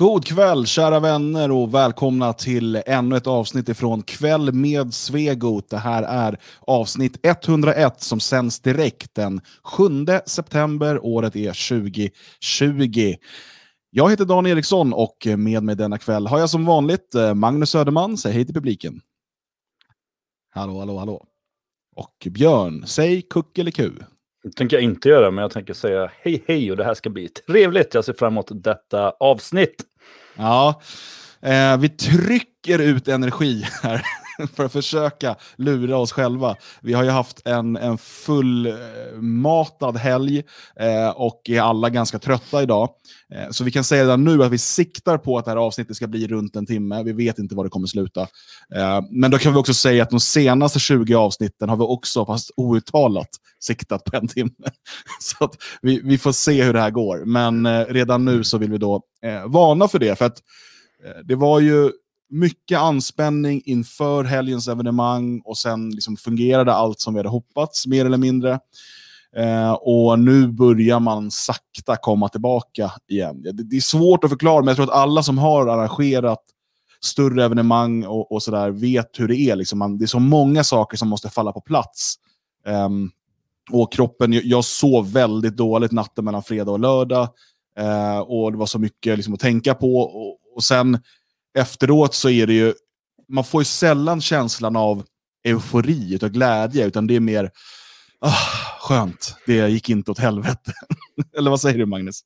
God kväll kära vänner och välkomna till ännu ett avsnitt ifrån Kväll med Svegot. Det här är avsnitt 101 som sänds direkt den 7 september. Året är 2020. Jag heter Dan Eriksson och med mig denna kväll har jag som vanligt eh, Magnus Söderman. Säg hej till publiken. Hallå, hallå, hallå. Och Björn, säg kuck eller ku. Det tänker jag inte göra, men jag tänker säga hej hej och det här ska bli trevligt. Jag ser fram emot detta avsnitt. Ja, eh, vi trycker ut energi här. för att försöka lura oss själva. Vi har ju haft en, en fullmatad helg eh, och är alla ganska trötta idag. Eh, så vi kan säga redan nu att vi siktar på att det här avsnittet ska bli runt en timme. Vi vet inte var det kommer sluta. Eh, men då kan vi också säga att de senaste 20 avsnitten har vi också, fast outtalat, siktat på en timme. Så att vi, vi får se hur det här går. Men eh, redan nu så vill vi då eh, varna för det. För att eh, det var ju mycket anspänning inför helgens evenemang och sen liksom fungerade allt som vi hade hoppats, mer eller mindre. Eh, och nu börjar man sakta komma tillbaka igen. Det, det, är svårt att förklara, men jag tror att alla som har arrangerat större evenemang och, och sådär vet hur det är. Liksom man, det är så många saker som måste falla på plats. Eh, och kroppen, jag, jag sov väldigt dåligt natten mellan fredag och lördag. Eh, och det var så mycket liksom, att tänka på. Och, och sen efteråt så är det ju, man får ju sällan känslan av eufori, av glädje, utan det är mer, ah, skönt, det gick inte åt helvete. Eller vad säger du Magnus?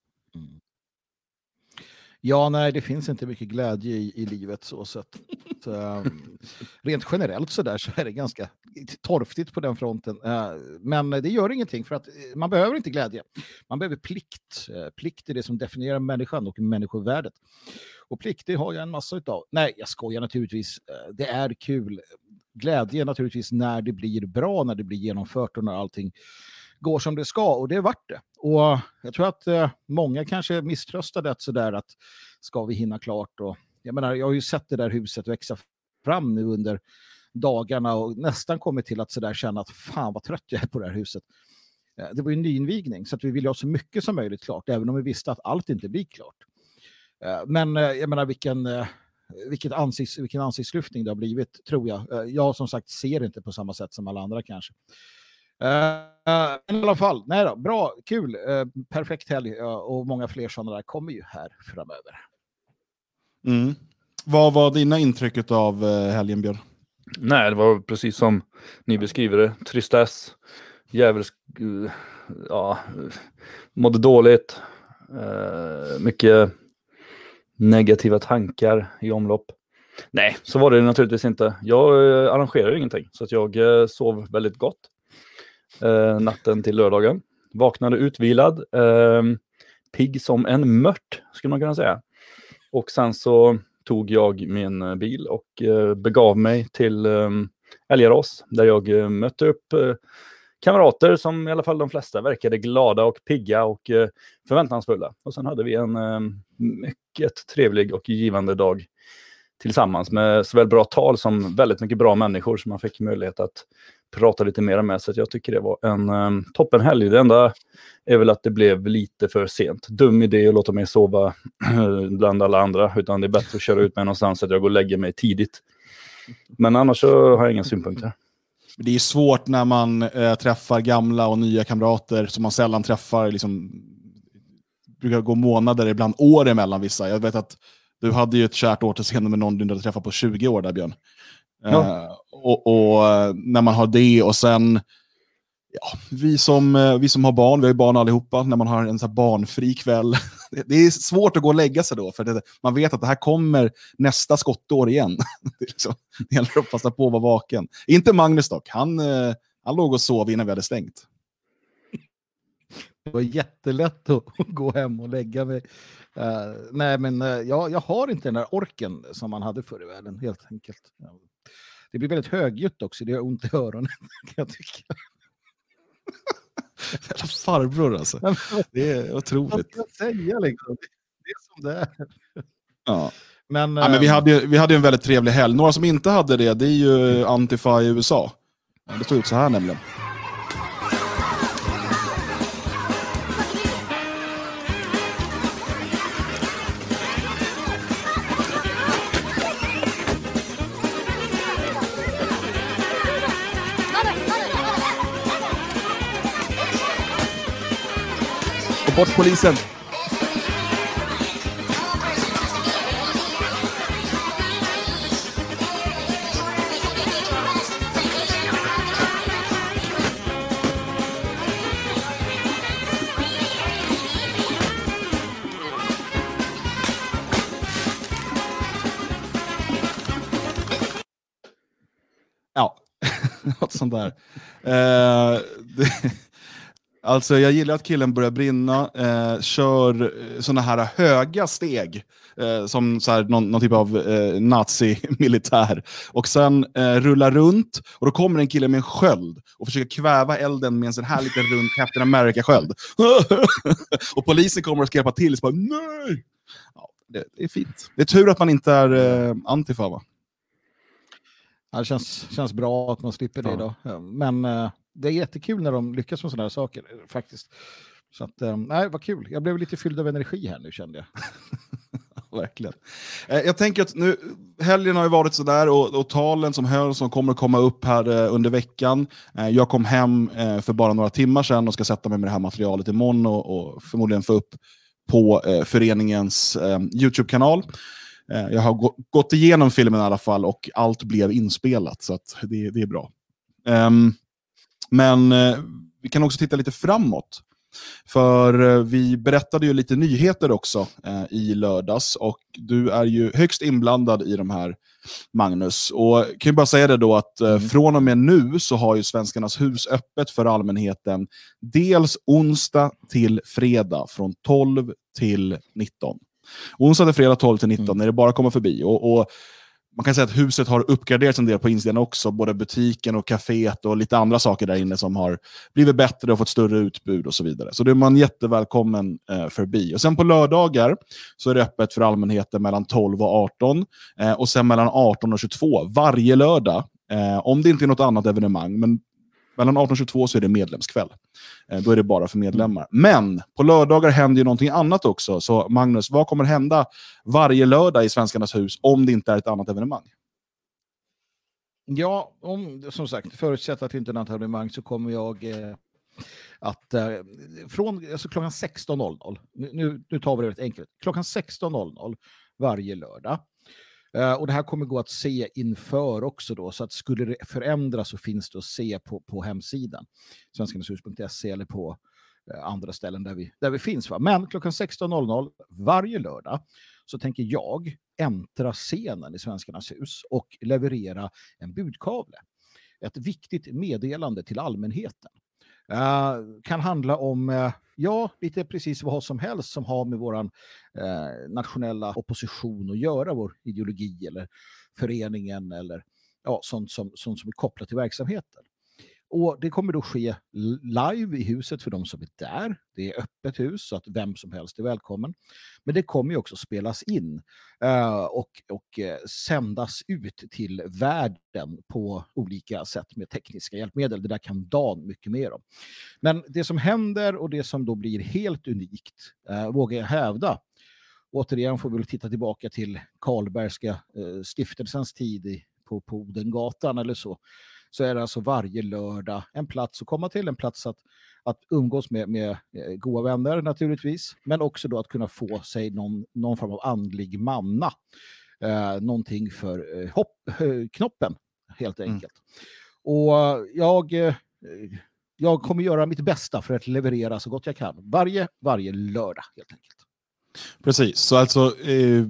Ja, nej, det finns inte mycket glädje i, i livet så sett. Så, um, rent generellt så där så är det ganska torftigt på den fronten. Uh, men det gör ingenting för att uh, man behöver inte glädje. Man behöver plikt. Uh, plikt är det som definierar människan och människovärdet. Och plikt det har jag en massa utav. Nej, jag skojar naturligtvis. Eh, det är kul. Glädje naturligtvis när det blir bra, när det blir genomfört och när allting går som det ska och det är vart det. Och jag tror att eh, många kanske misströstade att sådär att ska vi hinna klart och jag menar jag har ju sett det där huset växa fram nu under dagarna och nästan kommit till att sådär känna att fan vad trött jag är på det här huset. Eh, det var ju en nyinvigning så att vi ville ha så mycket som möjligt klart även om vi visste att allt inte blir klart. Eh, men eh, jag menar vilken eh, vilket ansikts, vilken ansiktslyftning det har blivit, tror jag. Jag som sagt ser inte på samma sätt som alla andra kanske. Men i alla fall, nej då, bra, kul, perfekt helg och många fler sådana där kommer ju här framöver. Mm. Vad var dina intryck av helgen, Björn? Nej, det var precis som ni beskriver det. Tristess, djävulsk, ja, mådde dåligt, mycket negativa tankar i omlopp. Nej, så var det naturligtvis inte. Jag eh, arrangerar ingenting, så att jag eh, sov väldigt gott eh, natten till lördagen. Vaknade utvilad, eh, pigg som en mört skulle man kunna säga. Och sen så tog jag min eh, bil och eh, begav mig till eh, Älgarås där jag mötte upp eh, kamrater som i alla fall de flesta verkade glada och pigga och eh, förväntansfulla. Och sen hade vi en eh, mycket trevlig och givande dag tillsammans med såväl bra tal som väldigt mycket bra människor som man fick möjlighet att prata lite mer med. Så jag tycker det var en um, toppenhelg. Det enda är väl att det blev lite för sent. Dum idé att låta mig sova bland alla andra. Utan det är bättre att köra ut mig någonstans så att jag går och lägger mig tidigt. Men annars så har jag inga synpunkter. Det är svårt när man äh, träffar gamla och nya kamrater som man sällan träffar. Liksom, brukar gå månader, ibland år emellan vissa. Jag vet att du hade ju ett kärt återseende med någon du inte hade träffat på 20 år där Björn. Ja. Uh, och, och, eh, när man har det och sen, ja, vi, som, eh, vi som har barn, vi har ju barn allihopa, när man har en så barnfri kväll. Det är svårt att gå och lägga sig då, för det, man vet att det här kommer nästa skottår igen. det, liksom, det gäller att passa på att vara vaken. Inte Magnus dock, han, eh, han låg och sov innan vi hade stängt. Det var jättelätt att gå hem och lägga mig. Uh, nej, men uh, jag, jag har inte den där orken som man hade förr i världen, helt enkelt. Det blir väldigt högljutt också, det gör ont i öronen, kan jag tycka. Jävla farbror alltså. Det är otroligt. Vad ska jag säga liksom? Det är som det är. Ja. Men, ja, men vi, ehm, hade, vi hade en väldigt trevlig helg. Några som inte hade det, det är ju Antifa i USA. Det såg ut så här nämligen. Bort polisen! Ja, något sånt där. Uh, det, alltså jag gillar att killen börjar brinna, eh, kör såna här höga steg, eh, som så här, någon, någon typ av eh, nazi-militär. Och sen eh, rullar runt, och då kommer en kille med en sköld och försöker kväva elden med en sån här liten rund Captain America-sköld. och polisen kommer och ska hjälpa till, så bara nej! Ja, det, det är fint. Det är tur att man inte är eh, antifa va? Ja, det känns, känns bra att man slipper det Ja. Ja, Men eh, det är jättekul när de lyckas med sådana här saker faktiskt. Så att, eh, nej, vad kul. Jag blev lite fylld av energi här nu kände jag. Verkligen. Eh, jag tänker att nu, helgen har ju varit sådär och, och talen som hölls som kommer att komma upp här eh, under veckan. Jag kom hem för bara några timmar sedan och ska sätta mig med det här materialet imorgon och, och förmodligen få upp på föreningens YouTube-kanal. Jag har gått igenom filmen i alla fall och allt blev inspelat så att det, det är bra. Um, men eh, vi kan också titta lite framåt. För eh, vi berättade ju lite nyheter också eh, i lördags och du är ju högst inblandad i de här, Magnus. Och kan ju bara säga det då att eh, Mm. från och med nu så har ju Svenskarnas hus öppet för allmänheten dels onsdag till fredag från 12 till 19. Onsdag till fredag 12 till 19 Mm. när det bara kommer förbi. Och, och man kan säga att huset har uppgraderats en del på insidan också, både butiken och kaféet och lite andra saker där inne som har blivit bättre och fått större utbud och så vidare. Så då är man jättevälkommen eh, förbi. Och sen på lördagar så är det öppet för allmänheten mellan 12 och 18 eh, och sen mellan 18 och 22 varje lördag. Eh, om det inte är något annat evenemang, men mellan 18 och 22 så är det medlemskväll. Eh, då är det bara för medlemmar. Men på lördagar händer ju någonting annat också. Så Magnus, vad kommer hända varje lördag i Svenskarnas hus om det inte är ett annat evenemang? Ja, om, som sagt, förutsatt att det inte är något evenemang så kommer jag eh, att eh, från alltså klockan 16.00, nu, nu tar vi det rätt enkelt, klockan 16.00 varje lördag. Eh, och det här kommer gå att se inför också då, så att skulle det förändras så finns det att se på, på hemsidan, svenskarnashus.se eller på eh, andra ställen där vi, där vi finns. Va? Men klockan 16.00 varje lördag så tänker jag äntra scenen i Svenskarnas hus och leverera en budkavle. Ett viktigt meddelande till allmänheten. Uh, kan handla om, uh, ja, lite precis vad som helst som har med vår eh, nationella opposition att göra, vår ideologi eller föreningen eller ja, sånt, som, sånt som är kopplat till verksamheten. Och det kommer då ske live i huset för de som är där. Det är öppet hus så att vem som helst är välkommen. Men det kommer ju också spelas in eh, och, och eh, sändas ut till världen på olika sätt med tekniska hjälpmedel. Det där kan Dan mycket mer om. Men det som händer och det som då blir helt unikt, eh, vågar jag hävda, återigen får vi väl titta tillbaka till Karlbergska stiftelsens tid på, på Odengatan eller så, så är det alltså varje lördag en plats att komma till, en plats att, att umgås med, med eh, goda vänner naturligtvis, men också då att kunna få sig någon, någon form av andlig manna. Eh, någonting för eh, hopp, eh, knoppen, helt Mm. enkelt. Och eh, jag, eh, jag kommer göra mitt bästa för att leverera så gott jag kan. Varje, varje lördag, helt enkelt. Precis, så alltså eh,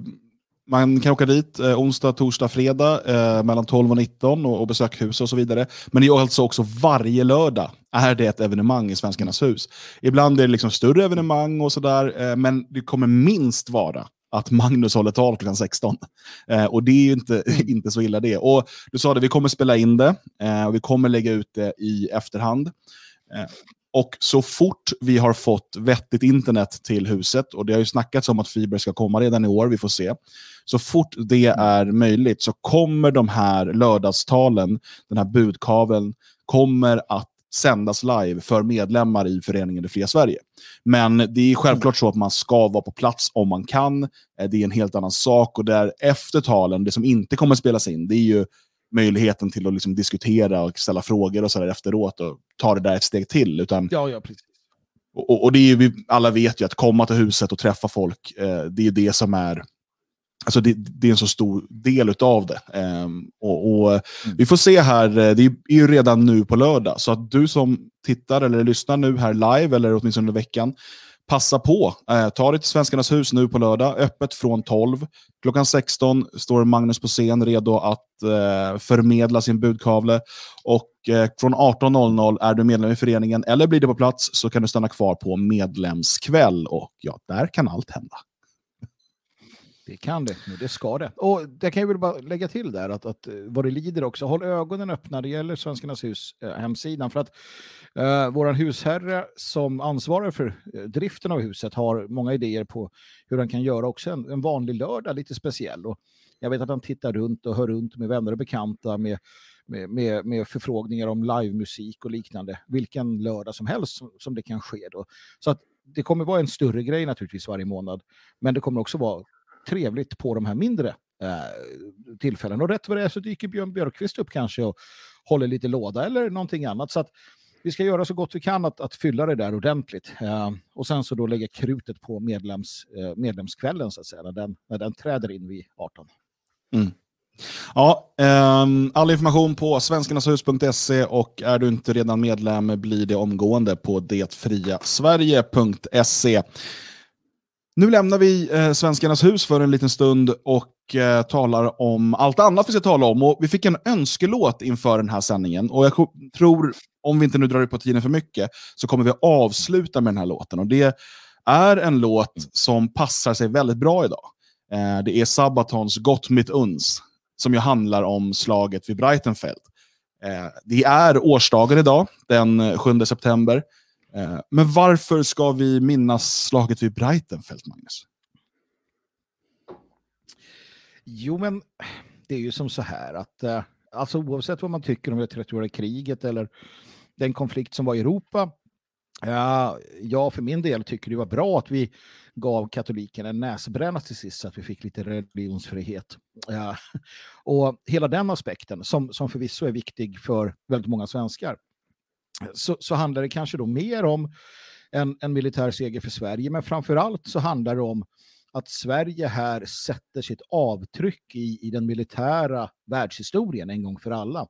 man kan åka dit eh, onsdag, torsdag, fredag eh, mellan 12 och 19 och, och besöka hus och så vidare. Men det är alltså också varje lördag är det ett evenemang i Svenskarnas hus. Ibland är det liksom större evenemang och sådär, eh, men det kommer minst vara att Magnus håller tal klockan 16. Eh, och det är ju inte, inte så illa det. Och du sa det, vi kommer spela in det eh, och vi kommer lägga ut det i efterhand. Eh, och så fort vi har fått vettigt internet till huset, och det har ju snackats om att fiber ska komma redan i år, vi får se. Så fort det är möjligt så kommer de här lördagstalen, den här budkaveln, kommer att sändas live för medlemmar i föreningen Det Fria Sverige. Men det är självklart så att man ska vara på plats om man kan. Eh, Det är en helt annan sak. Och där efter talen, det som inte kommer spelas in, det är ju möjligheten till att liksom diskutera och ställa frågor och så efteråt och ta det där ett steg till. Utan Ja, ja, precis. och, och det är, vi alla vet ju att komma till huset och träffa folk, eh, det är det som är Alltså det, det, är en så stor del av det. Um, och, och mm. Vi får se här, eh, det är ju redan nu på lördag, så att du som tittar eller lyssnar nu här live, eller åtminstone under veckan, passa på. Eh, ta dig till Svenskarnas hus nu på lördag, öppet från 12. Klockan 16 står Magnus på scen redo att eh, förmedla sin budkavle. Och eh, från 18.00 är du medlem i föreningen eller blir det på plats så kan du stanna kvar på medlemskväll. Och ja, där kan allt hända. Det kan det, det ska det. Och det kan jag väl bara lägga till där att, att eh, vad det lider också, håll ögonen öppna, det gäller Svenskarnas hus eh, hemsidan. För att eh, vår husherre som ansvarar för eh, driften av huset har många idéer på hur han kan göra också en, en vanlig lördag lite speciell. Och jag vet att han tittar runt och hör runt med vänner och bekanta med med, med, med förfrågningar om livemusik och liknande, vilken lördag som helst som, som det kan ske. Då. Så att det kommer vara en större grej naturligtvis varje månad, men det kommer också vara trevligt på de här mindre eh, tillfällen. Och rätt vad det är så dyker Björn Björkqvist upp kanske och håller lite låda eller någonting annat. Så att vi ska göra så gott vi kan att, att fylla det där ordentligt. Eh, och sen så då lägga krutet på medlems, eh, medlemskvällen så att säga, när den, när den träder in vid 18. Mm. Ja, um, all information på svenskarnashus.se och är du inte redan medlem blir det omgående på detfriasverige.se. Nu lämnar vi eh, Svenskarnas hus för en liten stund och eh, talar om allt annat vi ska tala om. Och vi fick en önskelåt inför den här sändningen och jag tror, om vi inte nu drar ut på tiden för mycket, så kommer vi avsluta med den här låten. Och det är en låt som passar sig väldigt bra idag. Eh, det är Sabatons Gott mitt uns, som ju handlar om slaget vid Breitenfeld. Eh, det är årsdagen idag, den 7 september. Eh, men varför ska vi minnas slaget vid Breitenfeld, Magnus? Jo, men det är ju som så här att eh, alltså, oavsett vad man tycker om det 30-åriga kriget eller den konflikt som var i Europa, ja, jag för min del tycker det var bra att vi gav katolikerna en näsbränna till sist så att vi fick lite religionsfrihet. Ja. Och hela den aspekten, som, som förvisso är viktig för väldigt många svenskar, så, så handlar det kanske då mer om en, en militär seger för Sverige, men framför allt så handlar det om att Sverige här sätter sitt avtryck i, i den militära världshistorien en gång för alla.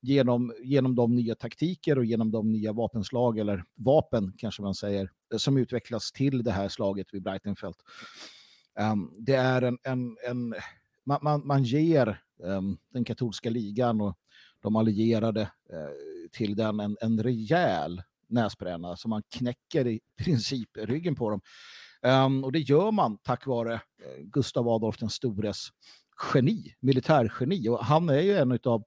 Genom, genom de nya taktiker och genom de nya vapenslag, eller vapen kanske man säger, som utvecklas till det här slaget vid Breitenfeld. Um, det är en, en, en man, man, man ger um, den katolska ligan och de allierade eh, till den en, en rejäl näsbränna som man knäcker i princip ryggen på dem. Um, och det gör man tack vare eh, Gustav Adolf den stores geni, militärgeni. Och han är ju en av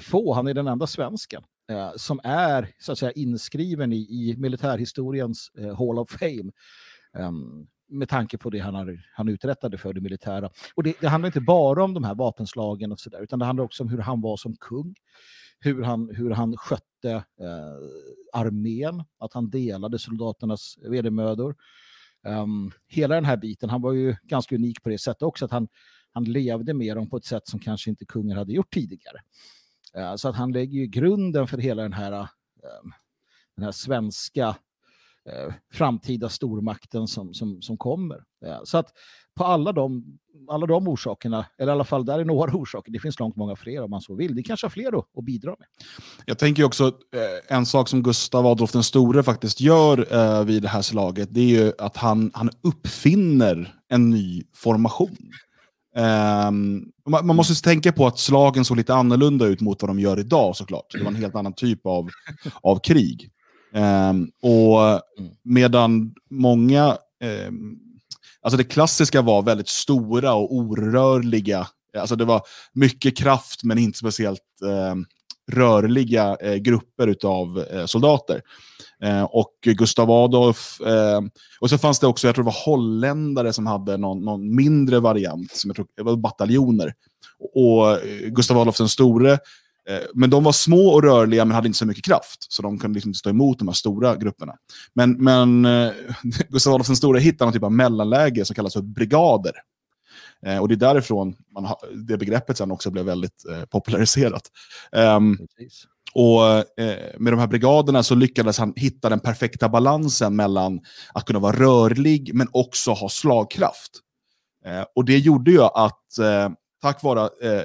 få, han är den enda svensken eh, som är så att säga inskriven i, i militärhistoriens eh, Hall of Fame. Um, med tanke på det han, har, han uträttade för det militära. Och det, det handlar inte bara om de här vapenslagen och så där, utan det handlar också om hur han var som kung hur han, hur han skötte eh, armén, att han delade soldaternas vedermödor. Um, hela den här biten, han var ju ganska unik på det sättet också, att han, han levde med dem på ett sätt som kanske inte kungen hade gjort tidigare. Uh, så att han lägger ju grunden för hela den här, uh, den här svenska Eh, framtida stormakten som, som, som kommer. Eh, så att på alla de, alla de orsakerna, eller i alla fall där är några orsaker, det finns långt många fler om man så vill. Det kanske har fler då, att bidra med. Jag tänker också, eh, en sak som Gustav Adolf den store faktiskt gör eh, vid det här slaget, det är ju att han, han uppfinner en ny formation. Ehm, um, man, man, måste tänka på att slagen såg lite annorlunda ut mot vad de gör idag såklart. Det var en helt annan typ av, av krig. Um, och mm. medan många um, Alltså det klassiska var väldigt stora och orörliga. Alltså det var mycket kraft men inte speciellt eh, rörliga eh, grupper av eh, soldater. Eh, och Gustav Adolf, och så fanns det också, jag tror det var holländare som hade någon, någon mindre variant, som jag tror det var bataljoner. Och Gustav Adolf den store men de var små och rörliga men hade inte så mycket kraft. Så de kunde liksom inte stå emot de här stora grupperna. Men, men eh, Gustav Adolf den store hittade någon typ av mellanläge som kallas för brigader. Eh, och det är därifrån man ha, det begreppet sen också blev väldigt eh, populariserat. Um, Och eh, med de här brigaderna så lyckades han hitta den perfekta balansen mellan att kunna vara rörlig men också ha slagkraft. Eh, och det gjorde ju att eh, tack vare eh,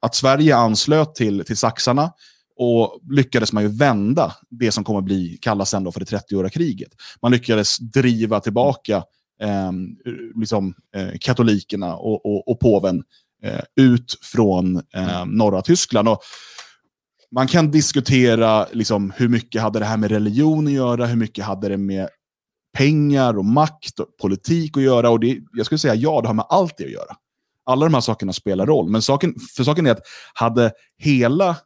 att Sverige anslöt till, till saxarna och lyckades man ju vända det som kommer att bli, kallas sen för det 30-åriga kriget. Man lyckades driva tillbaka eh, liksom, eh, katolikerna och, och, och påven eh, ut från eh, norra Tyskland. Och man kan diskutera liksom, hur mycket hade det här med religion att göra, hur mycket hade det med pengar och makt och politik att göra. Och det, jag skulle säga ja, det har med allt det att göra. Alla de här sakerna spelar roll. Men saken, för saken är att hade hela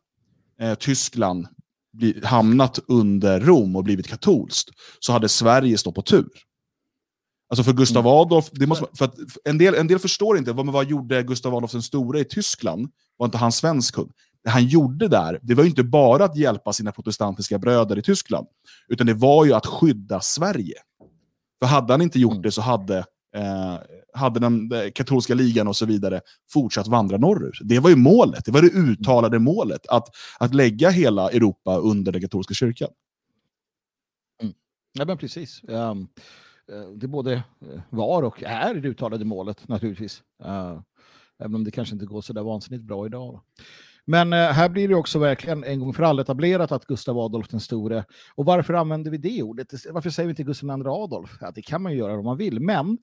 eh, Tyskland bli, hamnat under Rom och blivit katolskt så hade Sverige stått på tur. Alltså för Gustav mm. Adolf, det måste, för att en, del, en del förstår inte, vad, vad gjorde Gustav Adolf den store i Tyskland? Var inte han svensk kung? Det han gjorde där, det var inte bara att hjälpa sina protestantiska bröder i Tyskland, utan det var ju att skydda Sverige. För hade han inte gjort mm. det så hade, eh, hade den eh, katolska ligan och så vidare fortsatt vandra norrut. Det var ju målet, det var det uttalade målet, att, att lägga hela Europa under den katolska kyrkan. Mm. Ja, men precis. Um, det både eh, var och är det uttalade målet naturligtvis. Uh, även om det kanske inte går så där vansinnigt bra idag. Då. Men här blir det också verkligen en gång för alla etablerat att Gustav Adolf den store. Och varför använder vi det ordet? Varför säger vi inte Gustav II Adolf? Ja, det kan man ju göra om man vill, men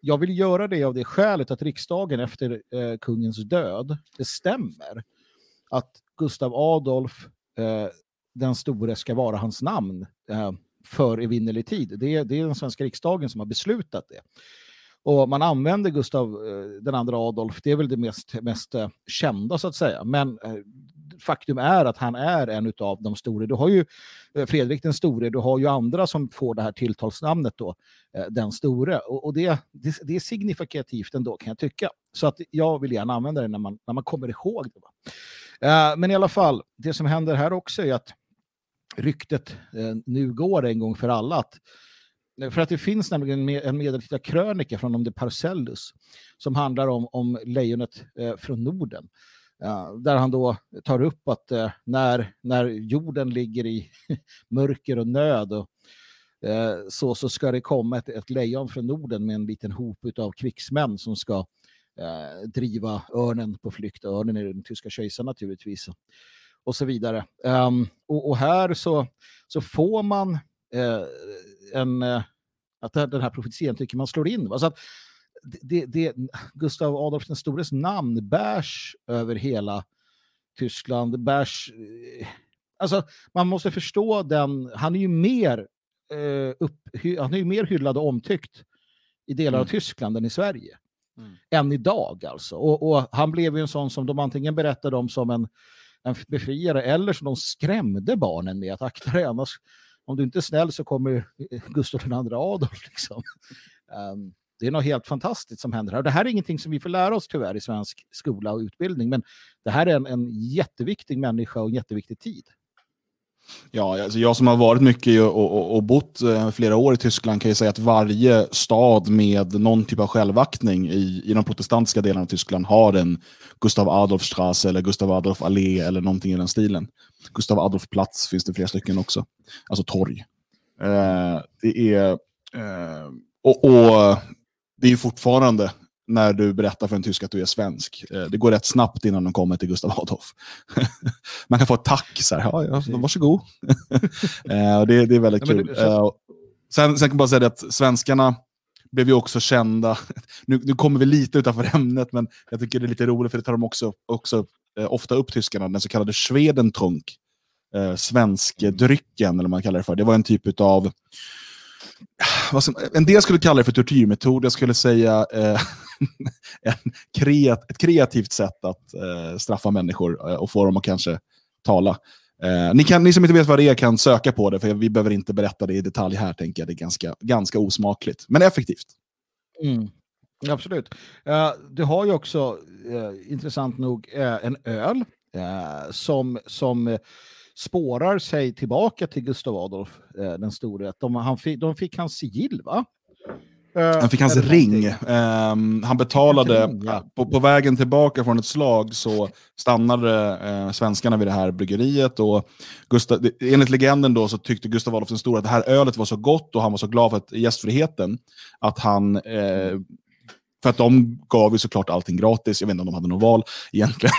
jag vill göra det av det skälet att riksdagen efter eh, kungens död bestämmer att Gustav Adolf eh, den store ska vara hans namn eh, för evinnerlig tid. Det, det är den svenska riksdagen som har beslutat det. Och man använder Gustav eh, den andra Adolf, det är väl det mest, mest eh, kända så att säga. Men eh, faktum är att han är en av de stora. Du har ju eh, Fredrik den store, du har ju andra som får det här tilltalsnamnet då, eh, den store. Och, och det, det, det, är signifikativt ändå kan jag tycka. Så att jag vill gärna använda det när man, när man kommer ihåg det. Uh, men i alla fall, det som händer här också är att ryktet uh, nu går en gång för alla att för att det finns nämligen en medeltida krönika från om de Parcellus som handlar om, om lejonet eh, från Norden. Där han då tar upp att eh, när, när jorden ligger i mörker och nöd och, eh, så, så ska det komma ett, ett lejon från Norden med en liten hop av krigsmän som ska eh, driva örnen på flykt. Örnen är den tyska kejsaren naturligtvis. Och så vidare. Um, och, och, här så, så får man en, eh, att den här profetian tycker man slår in. Så att det, det, Gustav Adolf den stores namn bärs över hela Tyskland, bärs... Eh, alltså, man måste förstå den, han är ju mer, eh, upp, han är ju mer hyllad och omtyckt i delar mm. av Tyskland än i Sverige. Mm. Än idag alltså. Och, och, han blev ju en sån som de antingen berättade om som en, en befriare eller som de skrämde barnen med att akta dig annars om du inte är snäll så kommer Gustav II Adolf. Liksom. Um, det är något helt fantastiskt som händer här. Det här är ingenting som vi får lära oss tyvärr i svensk skola och utbildning, men det här är en, en jätteviktig människa och en jätteviktig tid. Ja, alltså jag som har varit mycket och, och, och bott eh, flera år i Tyskland kan ju säga att varje stad med någon typ av självaktning i, i de protestantiska delarna av Tyskland har en Gustav Adolfstrasse eller Gustav Adolf Allé eller någonting i den stilen. Gustav Adolf Platz finns det flera stycken också. Alltså torg. Eh, det är... Eh, och, och, det är fortfarande när du berättar för en tysk att du är svensk. Eh, det går rätt snabbt innan de kommer till Gustav Adolf. Man kan få ett tack, så här, ja, ja, varsågod. Eh, det, det är väldigt kul. Eh, sen, sen kan jag bara säga att svenskarna blev ju också kända, nu, nu kommer vi lite utanför ämnet, men jag tycker det är lite roligt för det tar de också, också ofta upp tyskarna, den så kallade Schwedentrunk. Eh, svenskdrycken, eller vad man kallar det för. Det var en typ av en del skulle kalla det för tortyrmetod, jag skulle säga eh, en kreat, ett kreativt sätt att eh, straffa människor eh, och få dem att kanske tala. Eh, ni, kan, ni som inte vet vad det är kan söka på det, för vi behöver inte berätta det i detalj här, tänker jag. Det är ganska, ganska osmakligt, men effektivt. Mm. Absolut. Eh, du har ju också, eh, intressant nog, eh, en öl som, som spårar sig tillbaka till Gustav Adolf den store. De, han fick, de fick hans sigill, va? Eh, Han fick hans ring. Ehm, han betalade, ja. på, på vägen tillbaka från ett slag så stannade eh, svenskarna vid det här bryggeriet. Och Gustav, enligt legenden då så tyckte Gustav Adolf den store att det här ölet var så gott och han var så glad för att, gästfriheten att han eh, för att de gav ju såklart allting gratis. Jag vet inte om de hade något val egentligen.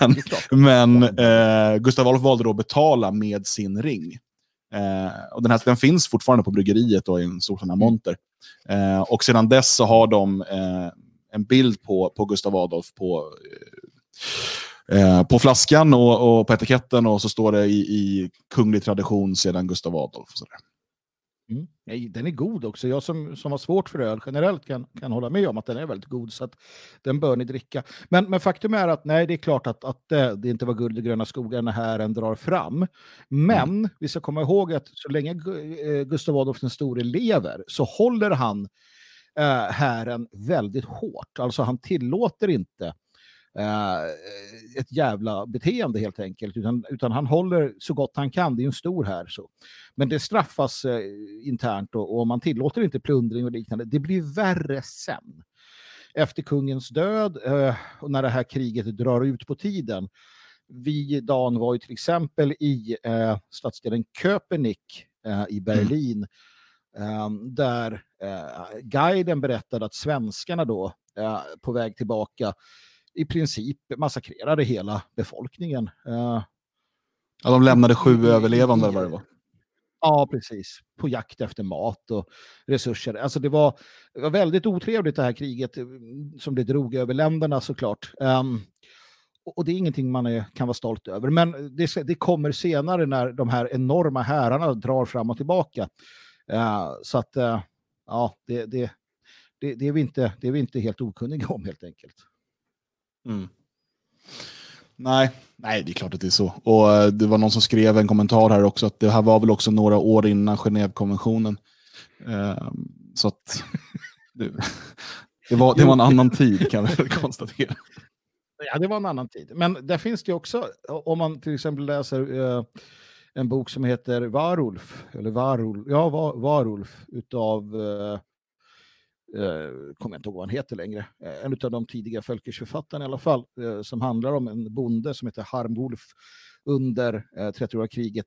men men eh, Gustav Adolf valde då att betala med sin ring. Eh, och den, här, den finns fortfarande på bryggeriet och i en stor sån här monter. Eh, och sedan dess så har de eh, en bild på, på Gustav Adolf på, eh, på flaskan och, och på etiketten och så står det i, i kunglig tradition sedan Gustav Adolf. Och sådär. Mm. Nej, den är god också. Jag som, som har svårt för öl generellt kan, kan hålla med om att den är väldigt god. Så att den bör ni dricka. Men, men faktum är att nej, det är klart att, att det, det inte var guld i gröna skogar när hären drar fram. Men vi ska komma ihåg att så länge eh, Gustav Adolf den store lever så håller han eh, hären väldigt hårt. Alltså han tillåter inte eh, Eh, ett jävla beteende helt enkelt, utan, utan han håller så gott han kan. Det är ju en stor här. Så. Men det straffas eh, internt och, och man tillåter inte plundring och liknande. Det blir värre sen. Efter kungens död eh, och när det här kriget drar ut på tiden. Vi, Dan, var ju till exempel i eh, stadsdelen Köpenick eh, i Berlin. eh, där eh, guiden berättade att svenskarna då eh, på väg tillbaka i princip massakrerade hela befolkningen. Eh, Ja, de lämnade sju överlevande eller vad det var. Ja, precis. På jakt efter mat och resurser. Alltså det var, det var väldigt otrevligt det här kriget eh, som det drog över länderna såklart. Ehm, och det är ingenting man är, kan vara stolt över. Men det, det kommer senare när de här enorma härarna drar fram och tillbaka. Eh, så att, eh, ja, det, det, det, det, är vi inte, det är vi inte helt okunniga om helt enkelt. Mm. Nej, nej, det är klart att det är så. Och eh, det var någon som skrev en kommentar här också att det här var väl också några år innan Genèvekonventionen. Eh, så att det, var, det var en annan tid kan vi konstatera. Ja, det var en annan tid. Men där finns det också, om man till exempel läser eh, en bok som heter Varulf, eller Varulf, ja, Va- Varulf, utav, eh, kommer jag inte ihåg vad han heter längre, eh, en av de tidiga Fölkersförfattarna i alla fall, eh, som handlar om en bonde som heter Harmwulf under eh, 30-åriga kriget.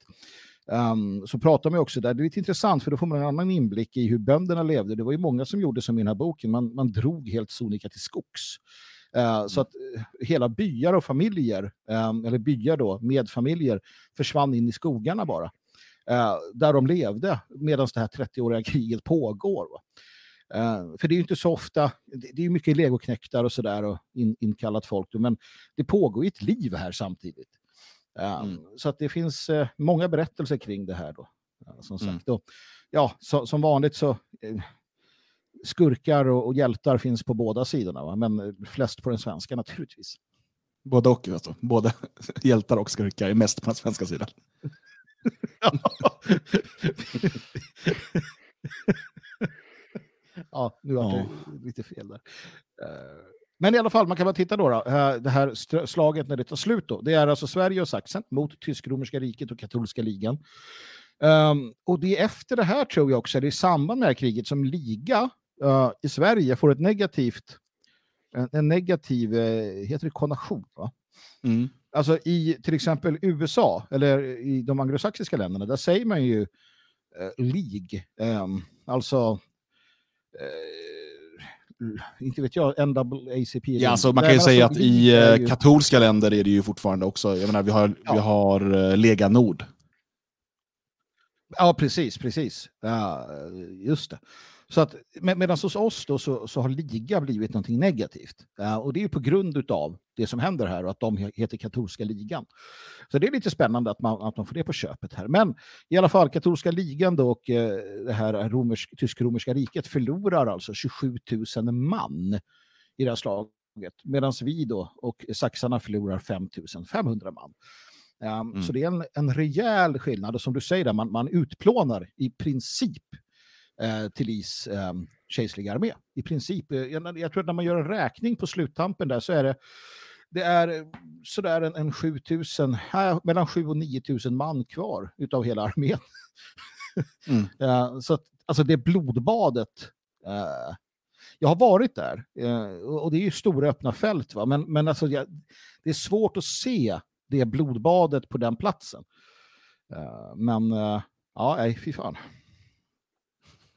Um, så pratar man också där, det är lite intressant för då får man en annan inblick i hur bönderna levde. Det var ju många som gjorde som i den här boken, man, man drog helt sonika till skogs. Eh, Så att eh, hela byar och familjer, eh, eller byar då, med familjer, försvann in i skogarna bara. Eh, Där de levde medan det här 30-åriga kriget pågår. Va? Eh, För det är ju inte så ofta, det det är ju mycket legoknäktar och sådär och in, inkallat folk, men det pågår ju ett liv här samtidigt. Eh, Mm. Så att det finns eh, många berättelser kring det här då. Som Mm. sagt. Och, ja, så, som vanligt så skurkar och, och hjältar finns på båda sidorna, va? men flest på den svenska naturligtvis. Både och. Alltså. Både hjältar och skurkar är mest på den svenska sidan. ja, nu var det Ja. lite fel där. Eh, Men i alla fall, man kan bara titta då. då. Eh, Det här slaget när det tar slut då. Det är alltså Sverige och Sachsen mot Tysk-romerska riket och katolska ligan. Ehm, och det är efter det här tror jag också, det är i samband med det här kriget som liga eh, i Sverige får ett negativt, en, en negativ, heter det konation? Va? Mm. Alltså i till exempel USA, eller i de anglosaxiska länderna, där säger man ju eh, League. ehm, alltså, eh, inte vet jag, NAACP. Ja, alltså, man kan ju men säga alltså, att i eh, ju- katolska länder är det ju fortfarande också, jag menar, vi har, Ja. vi har eh, Lega Nord. Ja, precis, precis. Ja, just det. Så att, med, medan hos oss då så, så har liga blivit någonting negativt. Ja, och det är ju på grund av det som händer här och att de he- heter katolska ligan. Så det är lite spännande att man, att man får det på köpet här. Men i alla fall, katolska ligan då och eh, det här romersk, tysk-romerska riket förlorar alltså 27 000 man i det här slaget. Medan vi då och saxarna förlorar 5 500 man. Um, Mm. Så det är en, en rejäl skillnad och som du säger, där, man, man utplånar i princip eh, till Is eh, kejserliga armé. I princip. Eh, jag, jag tror att när man gör en räkning på sluttampen där så är det det är eh, sådär en, en 7000, äh, mellan 7 och 9000 man kvar utav hela armén. Mm. Ja, så att, alltså det blodbadet Eh, jag har varit där och det är ju stora öppna fält, va? men, men alltså, jag, det är svårt att se det blodbadet på den platsen. Men ja, nej, fy fan.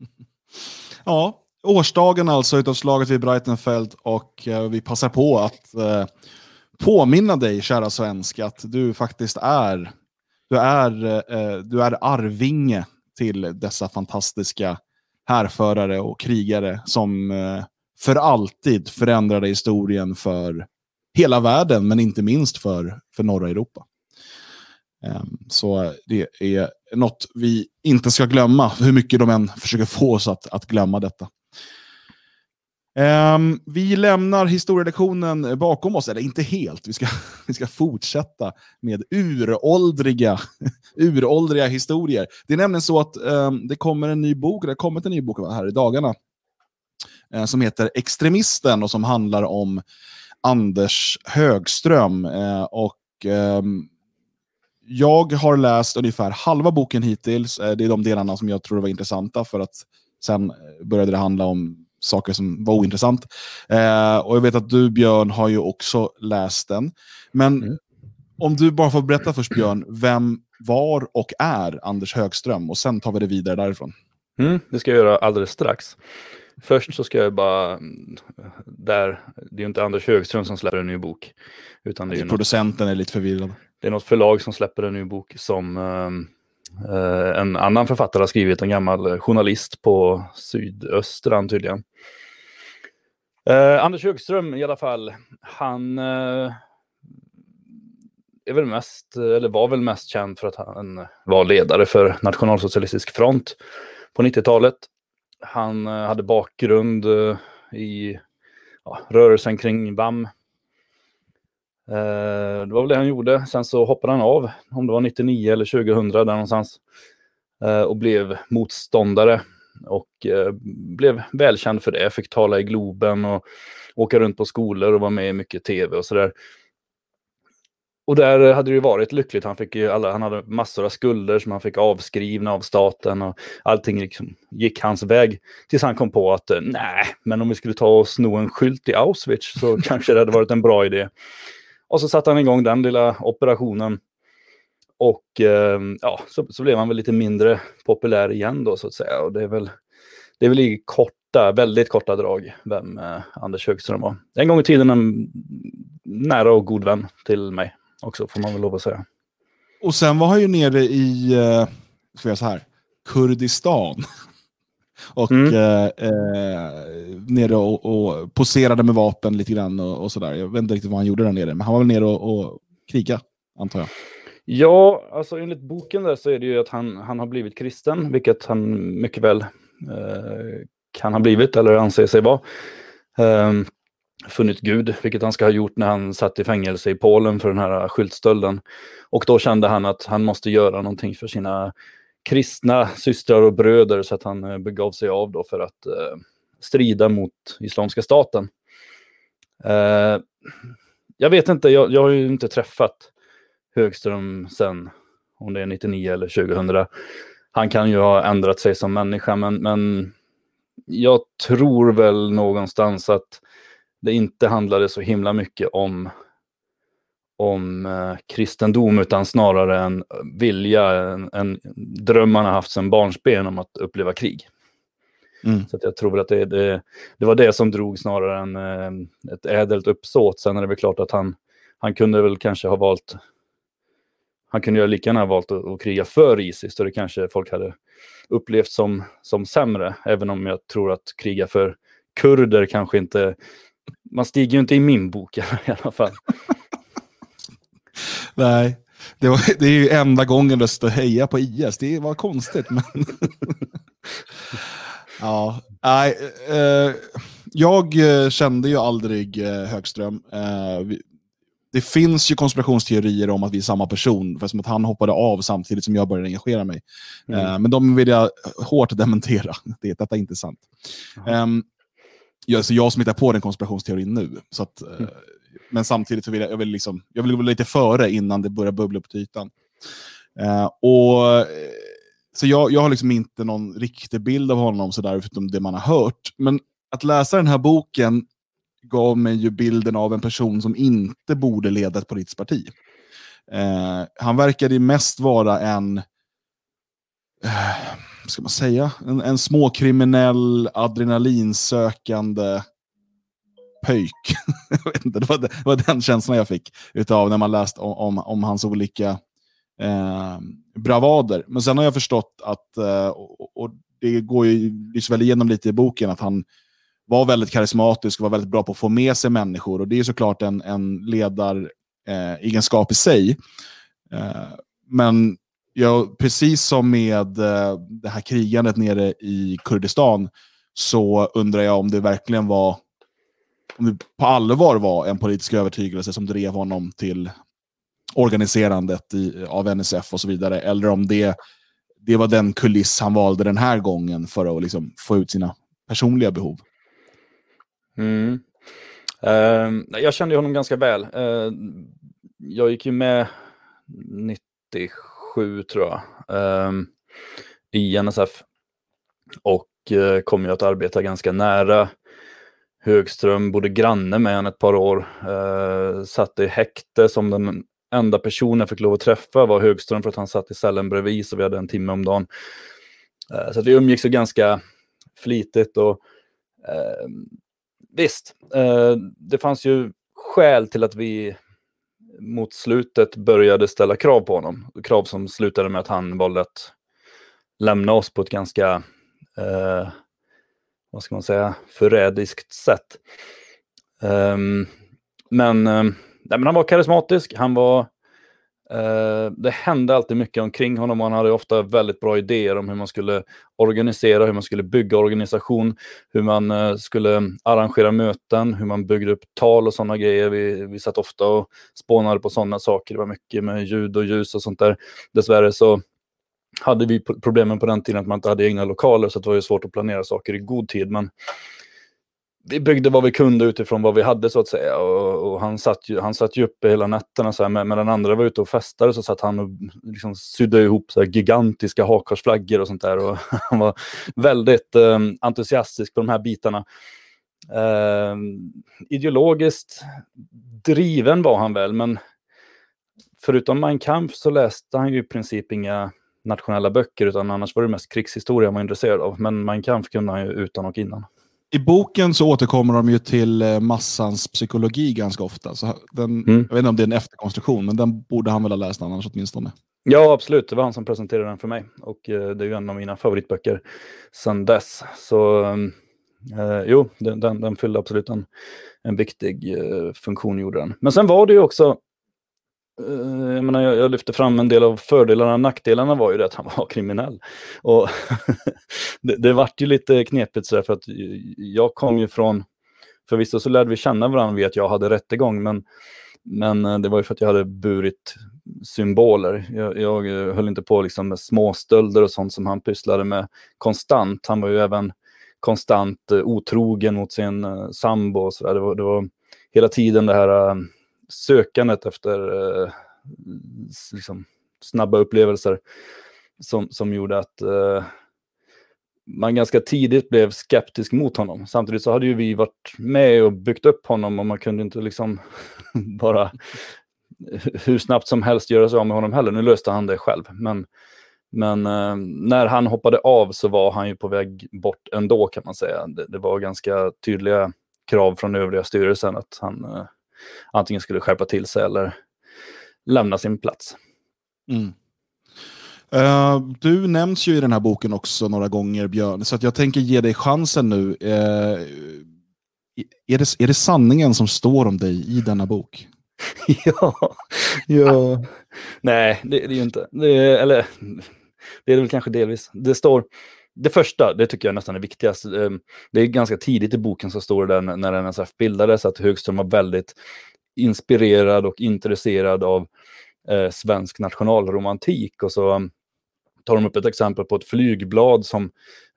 Ja, årsdagen alltså utav slaget vid Breitenfeld och eh, vi passar på att eh, påminna dig, kära svensk, att du faktiskt är, du är, eh, du är arvinge till dessa fantastiska härförare och krigare som eh, för alltid förändrade historien för hela världen, men inte minst för, för norra Europa. Ehm, så det är något vi inte ska glömma, hur mycket de än försöker få oss att, att glömma detta. Um, vi lämnar historielektionen bakom oss, eller inte helt. Vi ska, vi ska fortsätta med uråldriga, uråldriga historier. Det är nämligen så att um, det kommer en ny bok, det har kommit en ny bok här i dagarna, uh, som heter Extremisten och som handlar om Anders Högström. Uh, och um, jag har läst ungefär halva boken hittills. Uh, det är de delarna som jag tror var intressanta för att sen började det handla om saker som var ointressant. Eh, och jag vet att du Björn har ju också läst den. Men mm. om du bara får berätta först Björn, vem var och är Anders Högström? Och sen tar vi det vidare därifrån. Mm, det ska jag göra alldeles strax. Först så ska jag bara, där, det är ju inte Anders Högström som släpper en ny bok. Utan det är, det är producenten något, är lite förvirrad. Det är något förlag som släpper en ny bok som eh, eh en annan författare har skrivit, en gammal eh, journalist på Sydöstran tydligen. Eh, Anders Högström i alla fall, han eh, är väl mest, eller var väl mest känd för att han var ledare för Nationalsocialistisk front på 90-talet. Han eh, hade bakgrund i ja, rörelsen kring VAM Eh, det var väl det han gjorde. Sen så hoppade han av, om det var 99 eller 2000 där någonstans. Eh, och blev motståndare. Och eh, blev välkänd för det. Fick tala i Globen och åka runt på skolor och vara med i mycket tv och sådär. Och där hade det ju varit lyckligt. Han, fick alla, han hade massor av skulder som han fick avskrivna av staten och allting liksom gick hans väg. Tills han kom på att eh, nej, men om vi skulle ta och sno en skylt i Auschwitz så kanske det hade varit en bra idé. Och så satte han igång den lilla operationen. Och eh, ja, så, så, blev han väl lite mindre populär igen då så att säga. Och det är väl, det är väl i korta, väldigt korta drag vem eh, Anders Högström var. En gång i tiden en nära och god vän till mig också får man väl lov att säga. Och sen var han ju nere i, eh, ska jag säga här, Kurdistan och mm. eh, eh, nere och, och, poserade med vapen lite grann och, och sådär. Jag vet inte riktigt vad han gjorde där nere, men han var väl nere och, och kriga, antar jag. Ja, alltså enligt boken där så är det ju att han, han har blivit kristen, vilket han mycket väl eh, kan ha blivit eller anser sig vara. Eh, funnit Gud, vilket han ska ha gjort när han satt i fängelse i Polen för den här skyltstölden. Och då kände han att han måste göra någonting för sina kristna systrar och bröder så att han eh, begav sig av då för att eh, strida mot Islamiska staten. Eh, jag vet inte, jag, jag har ju inte träffat Högström sen, om det är 99 eller 2000. Han kan ju ha ändrat sig som människa, men, men jag tror väl någonstans att det inte handlade så himla mycket om om eh, kristendom utan snarare en vilja, en, en dröm man har haft sedan barnsben om att uppleva krig. Mm. Så jag tror att det, det, det, var det som drog snarare än eh, ett ädelt uppsåt. Sen är det väl klart att han, han kunde väl kanske ha valt han kunde ju lika gärna ha valt att, att kriga för Isis, så det kanske folk hade upplevt som, som sämre. Även om jag tror att kriga för kurder kanske inte... Man stiger ju inte i min bok i alla fall. Nej, det, var, det är ju enda gången du står heja på IS. Det var konstigt. Men ja, nej, eh, jag eh, kände ju aldrig eh, Högström. Eh, vi, det finns ju konspirationsteorier om att vi är samma person, för som att han hoppade av samtidigt som jag började engagera mig. Mm. Eh, men de vill jag hårt dementera. Det, detta är inte sant. Um, jag, så jag som hittar på den konspirationsteorin nu. Så att, mm men samtidigt så vill jag, jag, vill liksom, jag vill gå lite före innan det börjar bubbla upp till ytan. Eh, och eh, så jag, jag har liksom inte någon riktig bild av honom sådär, förutom det man har hört. Men att läsa den här boken gav mig ju bilden av en person som inte borde leda ett politiskt parti. Eh, han verkade mest vara en, eh, ska man säga, en, en småkriminell, adrenalinsökande pöjk. det, var, det var den känslan jag fick utav när man läst om, om, om hans olika eh, bravader. Men sen har jag förstått att, eh, och, och, det går ju liksom väl igenom lite i boken, att han var väldigt karismatisk och var väldigt bra på att få med sig människor. Och det är såklart en, en ledaregenskap eh, i sig. Eh, men ja, precis som med eh, det här krigandet nere i Kurdistan så undrar jag om det verkligen var om det på allvar var en politisk övertygelse som drev honom till organiserandet i, av NSF och så vidare. Eller om det, det var den kuliss han valde den här gången för att liksom få ut sina personliga behov. Mm. Uh, jag kände honom ganska väl. Uh, jag gick ju med 97 tror jag uh, i NSF och eh, kom ju att arbeta ganska nära Högström, bodde granne med honom ett par år. Eh, satt i häkte som den enda personen jag fick lov att träffa var Högström för att han satt i cellen bredvid så vi hade en timme om dagen. Eh, så att vi umgicks ju ganska flitigt och eh, visst, eh, det fanns ju skäl till att vi mot slutet började ställa krav på honom. Krav som slutade med att han valde att lämna oss på ett ganska, eh, vad ska man säga, förrädiskt sätt. Um, men, um, nej, men han var karismatisk, han var Uh, det hände alltid mycket omkring honom och han hade ofta väldigt bra idéer om hur man skulle organisera, hur man skulle bygga organisation, hur man uh, skulle arrangera möten, hur man byggde upp tal och sådana grejer. Vi, vi satt ofta och spånade på sådana saker. Det var mycket med ljud och ljus och sånt där. Dessvärre så hade vi problemen på den tiden att man inte hade egna lokaler så det var ju svårt att planera saker i god tid. Men vi byggde vad vi kunde utifrån vad vi hade så att säga. Och, och han, satt ju, han satt ju uppe hela nätterna så här, med, medan andra var ute och festade så satt han och liksom sydde ihop så här, gigantiska hakkorsflaggor och sånt där. Och han var väldigt eh, entusiastisk på de här bitarna. Eh, ideologiskt driven var han väl, men förutom Mein Kampf så läste han ju i princip inga nationella böcker, utan annars var det mest krigshistoria han var intresserad av. Men kunde han ju utan och innan. I boken så återkommer de ju till eh, massans psykologi ganska ofta. Så den, mm. Jag vet inte om det är en efterkonstruktion, men den borde han väl ha läst annars åtminstone. Ja, absolut. Det var han som presenterade den för mig. Och eh, det är ju en av mina favoritböcker sedan dess. Så eh, jo, den, den, den fyllde absolut en, en viktig eh, funktion, gjorde den. Men sen var det ju också Eh, Eh, jag, menar, jag, jag lyfte fram en del av fördelarna, nackdelarna var ju det att han var kriminell. Och det, det vart ju lite knepigt sådär för att jag kom ju från, förvisso så lärde vi känna varandra via att jag hade rättegång, men, men eh, det var ju för att jag hade burit symboler. Jag, jag eh, höll inte på liksom med småstölder och sånt som han pysslade med konstant. Han var ju även konstant otrogen mot sin sambo och sådär. Det var, det var hela tiden det här sökandet efter eh, liksom, snabba upplevelser som, som gjorde att eh, man ganska tidigt blev skeptisk mot honom. Samtidigt så hade ju vi varit med och byggt upp honom och man kunde inte liksom bara hur snabbt som helst göra sig av med honom heller. Nu löste han det själv. Men, men eh, när han hoppade av så var han ju på väg bort ändå kan man säga. Det, det var ganska tydliga krav från övriga styrelsen att han eh, antingen skulle skärpa till sig eller lämna sin plats. Mm. Uh, du nämns ju i den här boken också några gånger, Björn, så att jag tänker ge dig chansen nu. Uh, är, det, är det sanningen som står om dig i denna bok? ja, ja. nej det, det är ju inte. Det är, eller, det är det väl kanske delvis. Det står, det första, det tycker jag nästan är viktigast. Ehm, det är ganska tidigt i boken så står det där när NSF bildades att Högström var väldigt inspirerad och intresserad av eh, svensk nationalromantik. Och så um, tar de upp ett exempel på ett flygblad som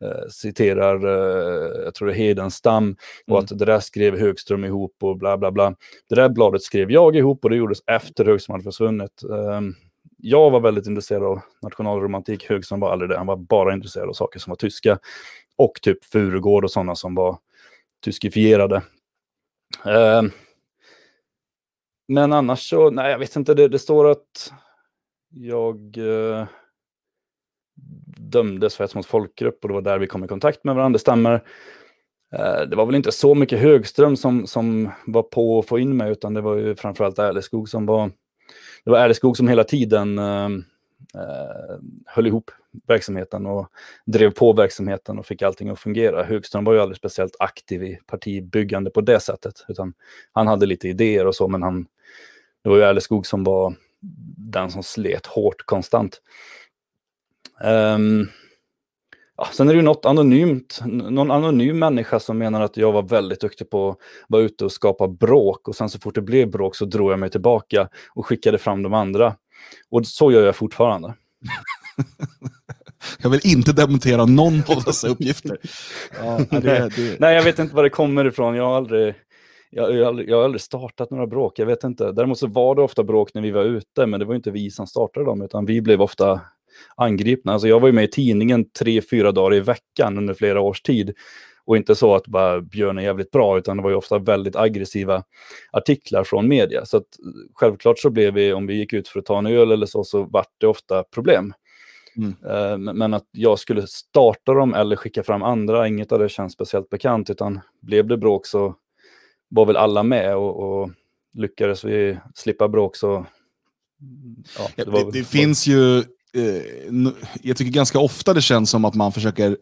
eh, citerar, eh, jag tror det är Hedenstam, och mm. att det där skrev Högström ihop och bla bla bla. Det där bladet skrev jag ihop och det gjordes efter Högström hade försvunnit. Um, jag var väldigt intresserad av nationalromantik. Högström var aldrig det. Han var bara intresserad av saker som var tyska. Och typ Furugård och sådana som var tyskifierade. Eh, men annars så, nej jag vet inte, det, det står att jag eh, dömdes för hets mot folkgrupp och det var där vi kom i kontakt med varandra, det stämmer. Eh, det var väl inte så mycket Högström som, som var på att få in mig, utan det var ju framförallt Ärleskog som var... Det var Ärleskog som hela tiden eh, eh, höll ihop verksamheten och drev på verksamheten och fick allting att fungera. Högström var ju aldrig speciellt aktiv i partibyggande på det sättet, utan han hade lite idéer och så, men han, det var ju Erleskog som var den som slet hårt konstant. Um, ja, sen är det ju något anonymt, någon anonym människa som menar att jag var väldigt duktig på att vara ute och skapa bråk och sen så fort det blev bråk så drog jag mig tillbaka och skickade fram de andra. Och så gör jag fortfarande. jag vill inte dementera någon av dessa uppgifter. Ja, det, det... Nej, jag vet inte var det kommer ifrån. Jag har aldrig jag, jag, jag, har aldrig startat några bråk, jag vet inte. Däremot så var det ofta bråk när vi var ute, men det var inte vi som startade dem, utan vi blev ofta angripna. Alltså jag var ju med i tidningen tre, fyra dagar i veckan under flera års tid. Och inte så att bara Björn är jävligt bra, utan det var ju ofta väldigt aggressiva artiklar från media. Så självklart så blev vi, om vi gick ut för att ta en öl eller så, så vart det ofta problem. Mm. Uh, men att jag skulle starta dem eller skicka fram andra, inget av det känns speciellt bekant, utan blev det bråk så var väl alla med och, och lyckades vi slippa bråk så... Ja, det, det, det finns ju, eh, jag tycker ganska ofta det känns som att man försöker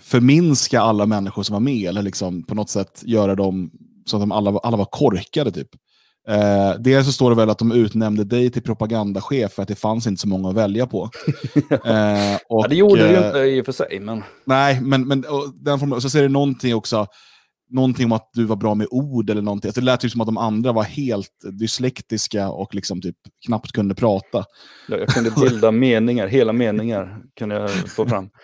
förminska alla människor som var med, eller liksom på något sätt göra dem så att de alla, alla var korkade. typ. Eh, dels så står det väl att de utnämnde dig till propagandachef för att det fanns inte så många att välja på. Eh, och, ja, det gjorde det ju eh, inte i och för sig. Men... Nej, men, men den formen, så ser det någonting också någonting om att du var bra med ord eller någonting. Alltså det lät typ som att de andra var helt dyslektiska och liksom typ knappt kunde prata. Ja, jag kunde bilda meningar, hela meningar kunde jag få fram.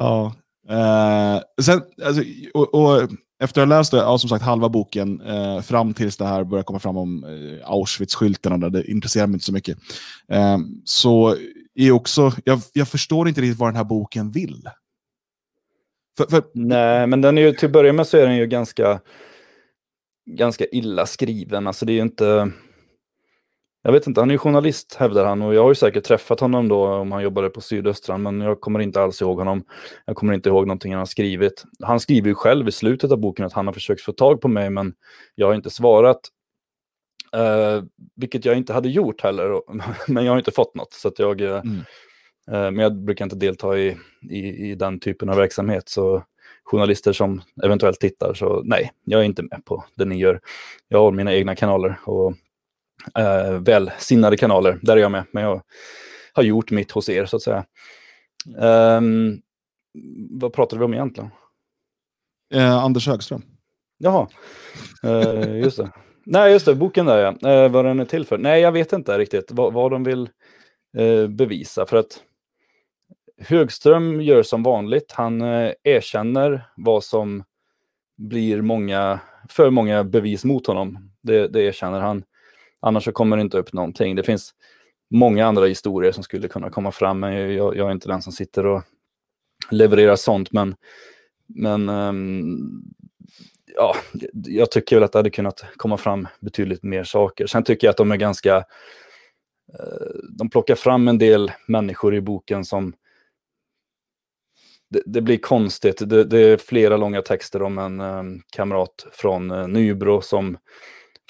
Ja. Eh, sen, alltså, och, och, efter att ha läst ja, som sagt halva boken, eh, fram tills det här börjar komma fram om eh, Auschwitz-skyltarna, det intresserar mig inte så mycket, eh, så är också, jag, jag förstår inte riktigt vad den här boken vill. För, för... Nej, men den är ju, till att börja med så är den ju ganska, ganska illa skriven. Alltså det är ju inte... Jag vet inte, han är ju journalist hävdar han och jag har ju säkert träffat honom då om han jobbade på Sydöstran men jag kommer inte alls ihåg honom. Jag kommer inte ihåg någonting han har skrivit. Han skriver ju själv i slutet av boken att han har försökt få tag på mig men jag har inte svarat. Uh, vilket jag inte hade gjort heller, men jag har inte fått något. Så att jag, uh, mm. Eh, men jag brukar inte delta i, i, i, den typen av verksamhet. Så journalister som eventuellt tittar, så nej, jag är inte med på det ni gör. Jag har mina egna kanaler och eh, välsinnade kanaler, där är jag med. Men jag har gjort mitt hos er, så att säga. Um, vad pratade vi om egentligen? Eh, Anders Högström. Jaha, eh, just det. Nej, just det, boken där ja. Eh, vad den är till för. Nej, jag vet inte riktigt vad, vad de vill eh, bevisa. För att Högström gör som vanligt. Han eh, erkänner vad som blir många, för många bevis mot honom. Det, det erkänner han. Annars så kommer det inte upp någonting. Det finns många andra historier som skulle kunna komma fram, men jag, jag är inte den som sitter och levererar sånt. Men, men um, ja, jag tycker väl att det hade kunnat komma fram betydligt mer saker. Sen tycker jag att de är ganska... Uh, de plockar fram en del människor i boken som det, det, blir konstigt. Det, det, är flera långa texter om en um, kamrat från uh, Nybro som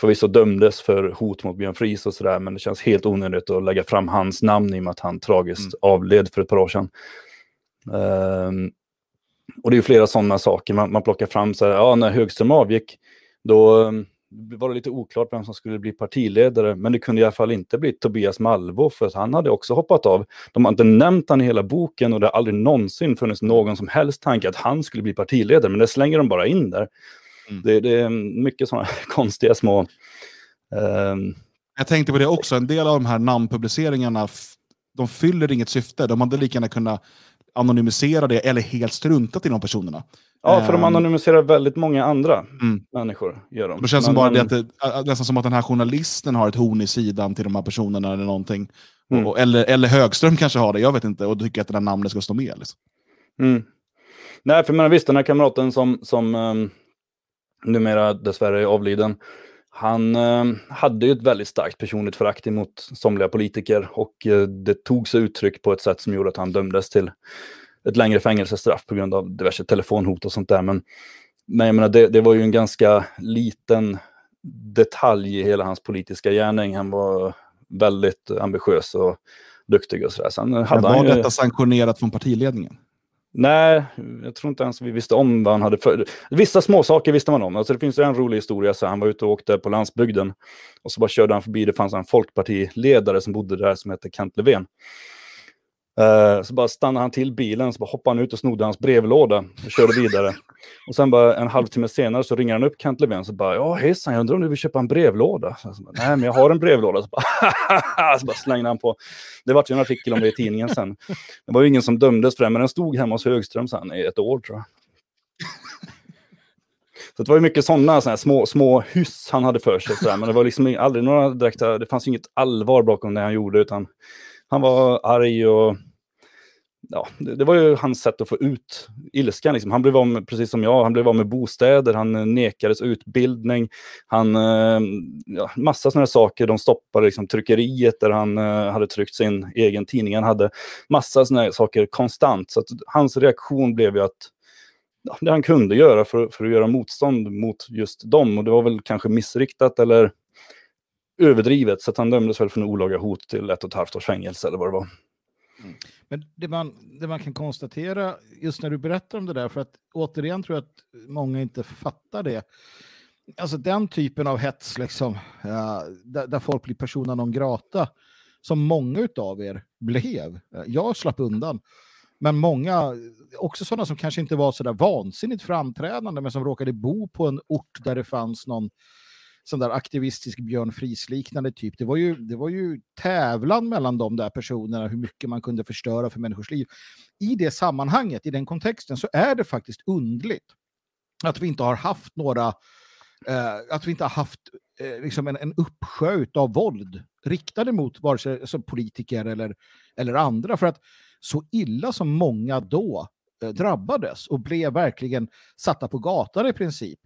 förvisso dömdes för hot mot Björn Fries och sådär, men det känns helt onödigt att lägga fram hans namn i och med att han tragiskt mm. avled för ett par år sedan. Um, och det är flera sådana saker man, man plockar fram. Så här, ja, när Högström avgick, då um, var det lite oklart vem som skulle bli partiledare, men det kunde i alla fall inte bli Tobias Malvo, för att han hade också hoppat av. De har inte nämnt han i hela boken och det har aldrig någonsin funnits någon som helst tanke att han skulle bli partiledare, men det slänger de bara in där. Mm. Det, det, är mycket sådana konstiga små... Um... Jag tänkte på det också, en del av de här namnpubliceringarna, de fyller inget syfte. De hade lika gärna kunnat anonymisera det eller helt struntat i de personerna. Ja, för de Ehm. anonymiserar väldigt många andra Mm. människor. Gör de. Det känns som Men- bara det att det, nästan som att den här journalisten har ett horn i sidan till de här personerna eller någonting. Mm. Och, eller, eller Högström kanske har det, jag vet inte, och tycker att det där namnet ska stå med. Liksom. Mm. Nej, för jag menar, visst, den här kamraten som, som um, numera dessvärre är avliden, han ehm, hade ju ett väldigt starkt personligt förakt emot somliga politiker och eh, det tog sig uttryck på ett sätt som gjorde att han dömdes till ett längre fängelsestraff på grund av diverse telefonhot och sånt där. Men, men jag menar, det, det var ju en ganska liten detalj i hela hans politiska gärning. Han var väldigt ambitiös och duktig och sådär. Sen Men hade var han ju... detta sanktionerat från partiledningen? Nej, jag tror inte ens vi visste om vad han hade för... Vissa små saker visste man om. Alltså det finns en rolig historia. Så han var ute och åkte på landsbygden. Och så bara körde han förbi. Det fanns en folkpartiledare som bodde där som hette Kent Löfven. Eh, så bara stannade han till bilen, så bara hoppade han ut och snodde hans brevlåda och körde vidare. Och sen bara en halvtimme senare så ringer han upp Kent Löfven så bara ja hejsan jag undrar om du vill köpa en brevlåda? Så bara, Nej men jag har en brevlåda. Så bara, så bara slängde han på. Det vart ju en artikel om det i tidningen sen. Det var ju ingen som dömdes för det men den stod hemma hos Högström sen i ett år tror jag. Så det var ju mycket sådana såna små, små hyss han hade för sig. Så. Men det var liksom aldrig några direkta, det fanns inget allvar bakom det han gjorde utan han var arg och ja, det, det var ju hans sätt att få ut ilskan. Liksom. Han blev av med, precis som jag, han blev av med bostäder, han eh, nekades utbildning, han, eh, ja, massa sådana saker. De stoppade liksom, tryckeriet där han eh, hade tryckt sin egen tidning. Han hade massa sådana saker konstant. Så att hans reaktion blev ju att ja, det han kunde göra för, för att göra motstånd mot just dem. Och det var väl kanske missriktat eller överdrivet. Så att han dömdes väl för en olaga hot till ett och ett halvt års fängelse eller vad det var. Mm. Men det man, det man kan konstatera just när du berättar om det där, för att återigen tror jag att många inte fattar det. Alltså den typen av hets, liksom, uh, där, där folk blir persona non grata, som många av er blev. Eh, jag slapp undan. Men många, också sådana som kanske inte var så där vansinnigt framträdande, men som råkade bo på en ort där det fanns någon sån där aktivistisk Björn Fries-liknande typ. Det var, ju, det var ju tävlan mellan de där personerna, hur mycket man kunde förstöra för människors liv. I det sammanhanget, i den kontexten, så är det faktiskt undligt att vi inte har haft några, eh, att vi inte har haft eh, liksom en, en uppsjö av våld riktade mot vare sig alltså, politiker eller, eller andra. För att så illa som många då eh, drabbades och blev verkligen satta på gatan i princip.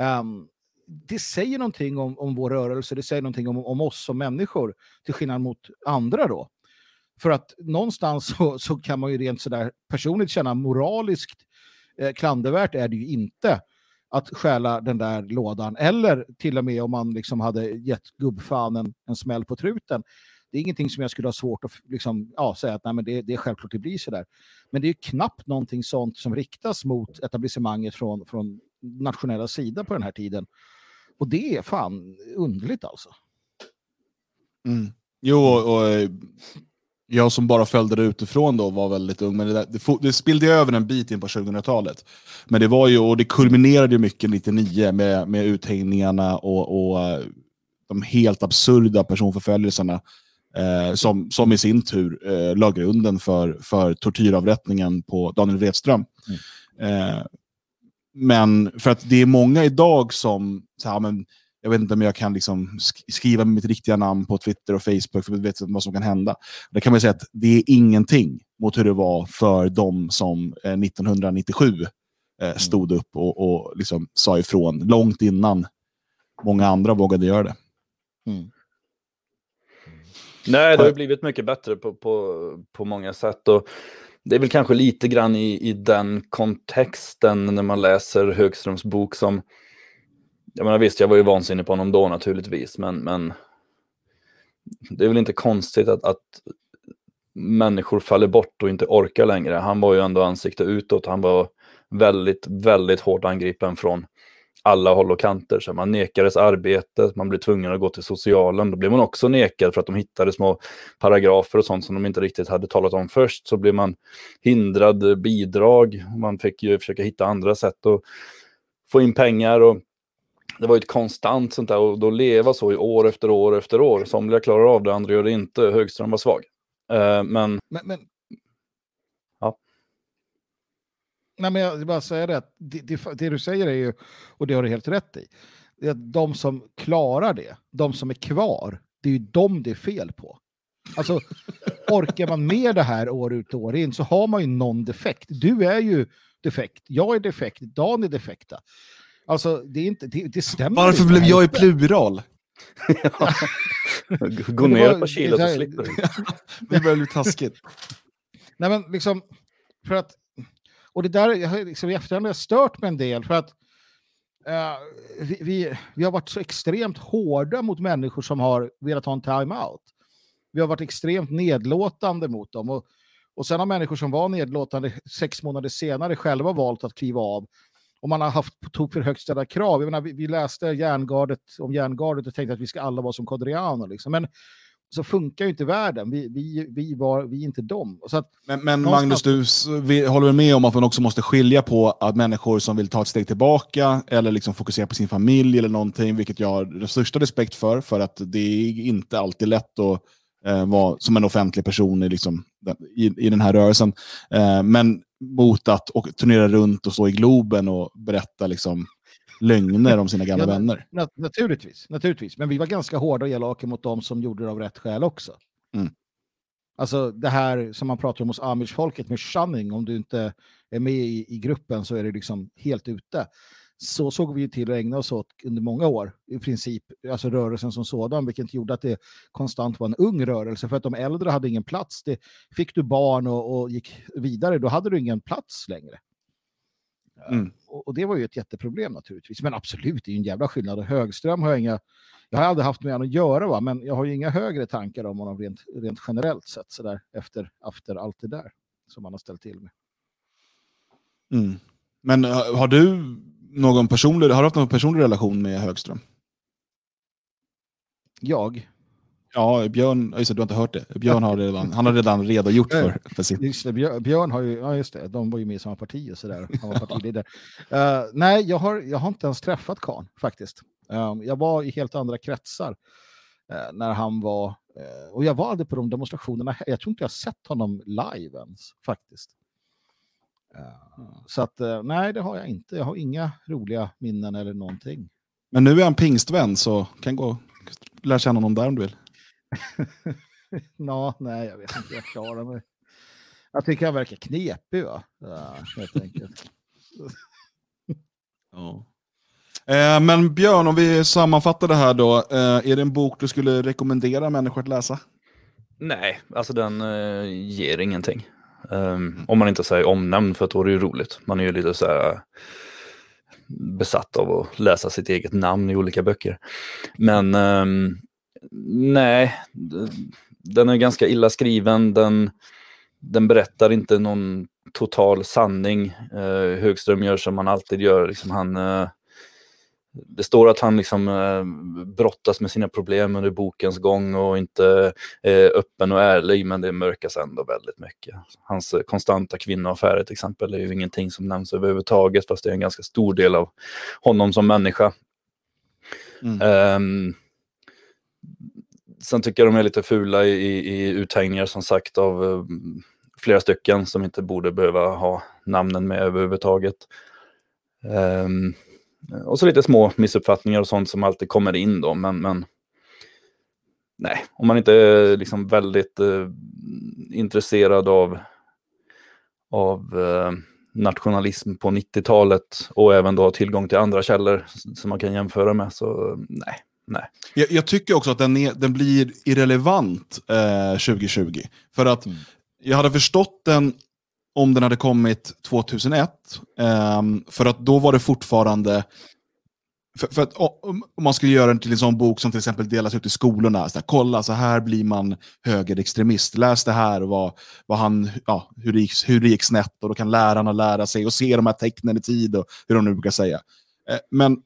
Um, det säger någonting om, om vår rörelse, det säger någonting om, om oss som människor, till skillnad mot andra då. För att någonstans så, så kan man ju rent sådär personligt känna moraliskt eh, klandervärt är det ju inte att stjäla den där lådan, eller till och med om man liksom hade gett gubbfan en, en smäll på truten. Det är ingenting som jag skulle ha svårt att liksom, ja, säga att nej, men det, det är självklart det blir så där. Men det är ju knappt någonting sånt som riktas mot etablissemanget från, från nationella sida på den här tiden. Och det är fan underligt alltså. Mm. Jo, och, och eh, jag som bara följde det utifrån då var väldigt ung, men det, där, det, det spillde över en bit in på 2000-talet. Men det var ju, och det kulminerade ju mycket 99 med, med uthängningarna och, och eh, de helt absurda personförföljelserna eh, som, som i sin tur eh, la grunden för, för tortyravrättningen på Daniel Wretström. Eh, men för att det är många idag som, så här, men, jag vet inte om jag kan liksom sk- skriva mitt riktiga namn på Twitter och Facebook för jag vet inte vad som kan hända. Det kan man säga att det är ingenting mot hur det var för de som eh, 1997 eh, stod upp och, och liksom sa ifrån långt innan många andra vågade göra det. Nej, det har ju blivit mycket bättre på, på, på många sätt. Och det är väl kanske lite grann i, i den kontexten när man läser Högströms bok som... Jag menar visst, jag var ju vansinnig på honom då naturligtvis, men, men det är väl inte konstigt att, att människor faller bort och inte orkar längre. Han var ju ändå ansikte utåt. Han var väldigt, väldigt hårt angripen från alla håll och kanter. Så man nekades arbete, man blev tvungen att gå till socialen. Då blev man också nekad för att de hittade små paragrafer och sånt som de inte riktigt hade talat om först. Så blev man hindrad bidrag. Man fick ju försöka hitta andra sätt att få in pengar. Och det var ju ett konstant sånt där och då leva så i år efter år efter år. Somliga klarar av det, andra gör det inte. Högström var svag. Eh, men Men, men, Ja. Nej, men jag vill bara säga det, att det, det, det du säger är ju, och det har du helt rätt i, det är att de som klarar det, de som är kvar, det är ju de det är fel på. Alltså, orkar man med det här år ut och år in så har man ju någon defekt. Du är ju defekt, jag är defekt, Dan är defekta. Alltså, det, är inte, det, det stämmer Varför blev jag i plural? Gå ner ett par kilo så slipper du. Det börjar bli taskigt. Nej, men liksom, för att, och det där jag har liksom i efterhand har stört mig en del för att Uh, vi, vi, vi har varit så extremt hårda mot människor som har velat ha en time-out. Vi har varit extremt nedlåtande mot dem. Och, och sen har människor som var nedlåtande sex månader senare själva valt att kliva av. Och man har haft på tok för högt ställda krav. Jag menar, vi, vi läste järngardet, om järngardet och tänkte att vi ska alla vara som Kodriano. Liksom. Men så funkar ju inte världen. Vi, vi, vi, var, vi är inte dem. Så att, Men, men Någonstans- Magnus, du vi håller väl med om att man också måste skilja på att människor som vill ta ett steg tillbaka eller liksom fokusera på sin familj eller någonting, vilket jag har den största respekt för, för att det är inte alltid lätt att eh, vara som en offentlig person i, liksom, i, i den här rörelsen. Eh, men mot att och, turnera runt och stå i Globen och berätta liksom, lögner om sina gamla Ja, vänner. Nat- naturligtvis, naturligtvis. Men vi var ganska hårda och elaka mot dem som gjorde det av rätt skäl också. Mm. Alltså det här som man pratar om hos amish-folket med shunning, om du inte är med i, i gruppen så är du liksom helt ute. Så såg vi till att ägna oss åt under många år, i princip, alltså rörelsen som sådan, vilket gjorde att det konstant var en ung rörelse, för att de äldre hade ingen plats. Det, fick du barn och, och gick vidare, då hade du ingen plats längre. Mm. Och, och det var ju ett jätteproblem naturligtvis. Men absolut, det är ju en jävla skillnad. Och Högström har jag inga... Jag har aldrig haft med honom att göra, va? men jag har ju inga högre tankar om honom rent, rent generellt sett, så där, efter, efter allt det där som han har ställt till med. Mm. Men eh, har du någon personlig, har du haft någon personlig relation med Högström? Jag, Ja, Björn, just det, du har inte hört det. Björn har redan, han har redan redogjort för, för sin... just det, Björn, har ju, ja just det, de var ju med i samma parti och sådär. Han var partiledare. Eh, nej, jag har, jag har inte ens träffat Kahn faktiskt. Um, jag var i helt andra kretsar eh, när han var, eh, och jag var aldrig på de demonstrationerna. Jag tror inte jag sett honom live ens faktiskt. Eh, så att nej, det har jag inte. Jag har inga roliga minnen eller någonting. Men nu är han pingstvän, så kan gå lära känna honom där om du vill. Nå, nej, jag vet inte. Jag klarar mig. Jag tycker han verkar knepig, va? Ja, helt enkelt. Eh, men Björn, om vi sammanfattar det här då. Eh, är det en bok du skulle rekommendera människor att läsa? Nej, alltså den eh, ger ingenting. Ehm, om man inte säger omnämnd, för att då är det ju roligt. Man är ju lite så här besatt av att läsa sitt eget namn i olika böcker. Men ehm, nej, den är ganska illa skriven. Den, den berättar inte någon total sanning. Eh, Högström gör som han alltid gör. Liksom han, eh, det står att han liksom eh, brottas med sina problem under bokens gång och inte är öppen och ärlig, men det mörkas ändå väldigt mycket. Hans eh, konstanta kvinnoaffärer till exempel är ju ingenting som nämns överhuvudtaget, fast det är en ganska stor del av honom som människa. Mm. Ehm, sen tycker jag de är lite fula i, i, i uthängningar som sagt av eh, flera stycken som inte borde behöva ha namnen med överhuvudtaget. Um, och så lite små missuppfattningar och sånt som alltid kommer in då, men, men nej, om man inte är eh, liksom väldigt eh, intresserad av, av eh, nationalism på 90-talet och även då har tillgång till andra källor som man kan jämföra med, så eh, nej, nej. Jag, jag tycker också att den, är, den blir irrelevant eh, 2020. För att Mm. jag hade förstått den om den hade kommit 2001. ehm, för att då var det fortfarande... För, för att om man skulle göra den till en sån bok som till exempel delas ut i skolorna. Så här, Kolla, så här blir man högerextremist. Läs det här och vad, vad han, ja, hur, det gick, hur det gick snett. Och då kan lärarna lära sig och se de här tecknen i tid. Och hur de nu brukar säga. Eh, men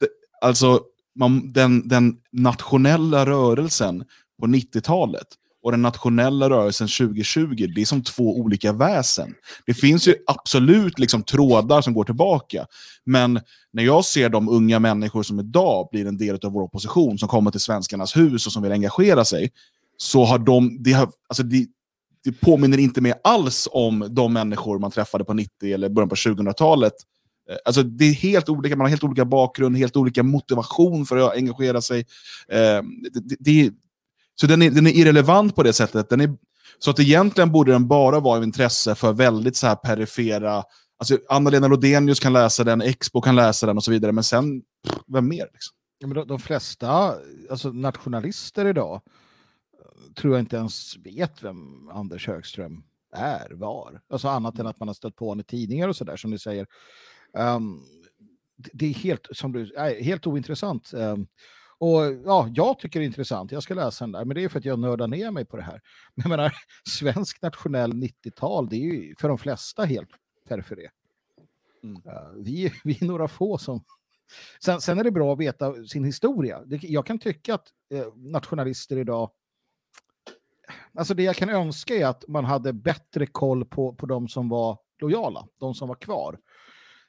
det, alltså, man, den, den nationella rörelsen på 90-talet och den nationella rörelsen 2020, det är som två olika väsen. Det finns ju absolut liksom trådar som går tillbaka, men när jag ser de unga människor som idag blir en del av vår opposition, som kommer till svenskarnas hus och som vill engagera sig, så har de, det har, alltså det, det påminner inte mig alls om de människor man träffade på 90 eller början på 2000-talet. Eh, alltså, det är helt olika, man har helt olika bakgrund, helt olika motivation för att engagera sig. Eh, det, det, så den är, den är irrelevant på det sättet. Den är, så att egentligen borde den bara vara av intresse för väldigt så här perifera... Alltså Anna-Lena Lodenius kan läsa den, Expo kan läsa den och så vidare, men sen, vem mer? Liksom? Ja, men de, de, flesta alltså nationalister idag eh, tror jag inte ens vet vem Anders Högström är, var. Alltså annat än att man har stött på honom i tidningar och sådär som du säger. Um, det är helt, som du, äh, helt ointressant. Um, och ja, jag tycker det är intressant. Jag ska läsa den där, men det är för att jag nördar ner mig på det här. Men jag menar, svensk nationell 90-tal, det är ju för de flesta helt periferi. Mm. Uh, vi, vi är några få som... Sen, sen är det bra att veta sin historia. Det, jag kan tycka att eh, nationalister idag Alltså det jag kan önska är att man hade bättre koll på, på de som var lojala, de som var kvar.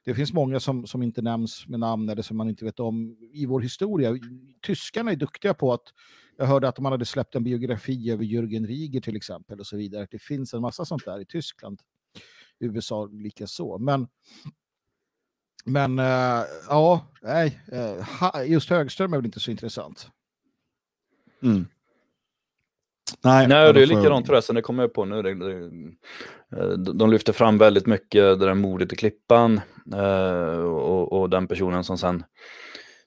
Det finns många som, som inte nämns med namn eller som man inte vet om i vår historia. Tyskarna är duktiga på att, jag hörde att man hade släppt en biografi över Jürgen Rieger till exempel och så vidare. Det finns en massa sånt där i Tyskland. USA lika så. Men, men äh, ja, nej, eh, just Högström är väl inte så intressant. Mm. Nej, Nej det är likadant förresten, det kommer jag på nu. Det, det, eh, de lyfter fram väldigt mycket det där mordet i Klippan eh, och, och, den personen som sen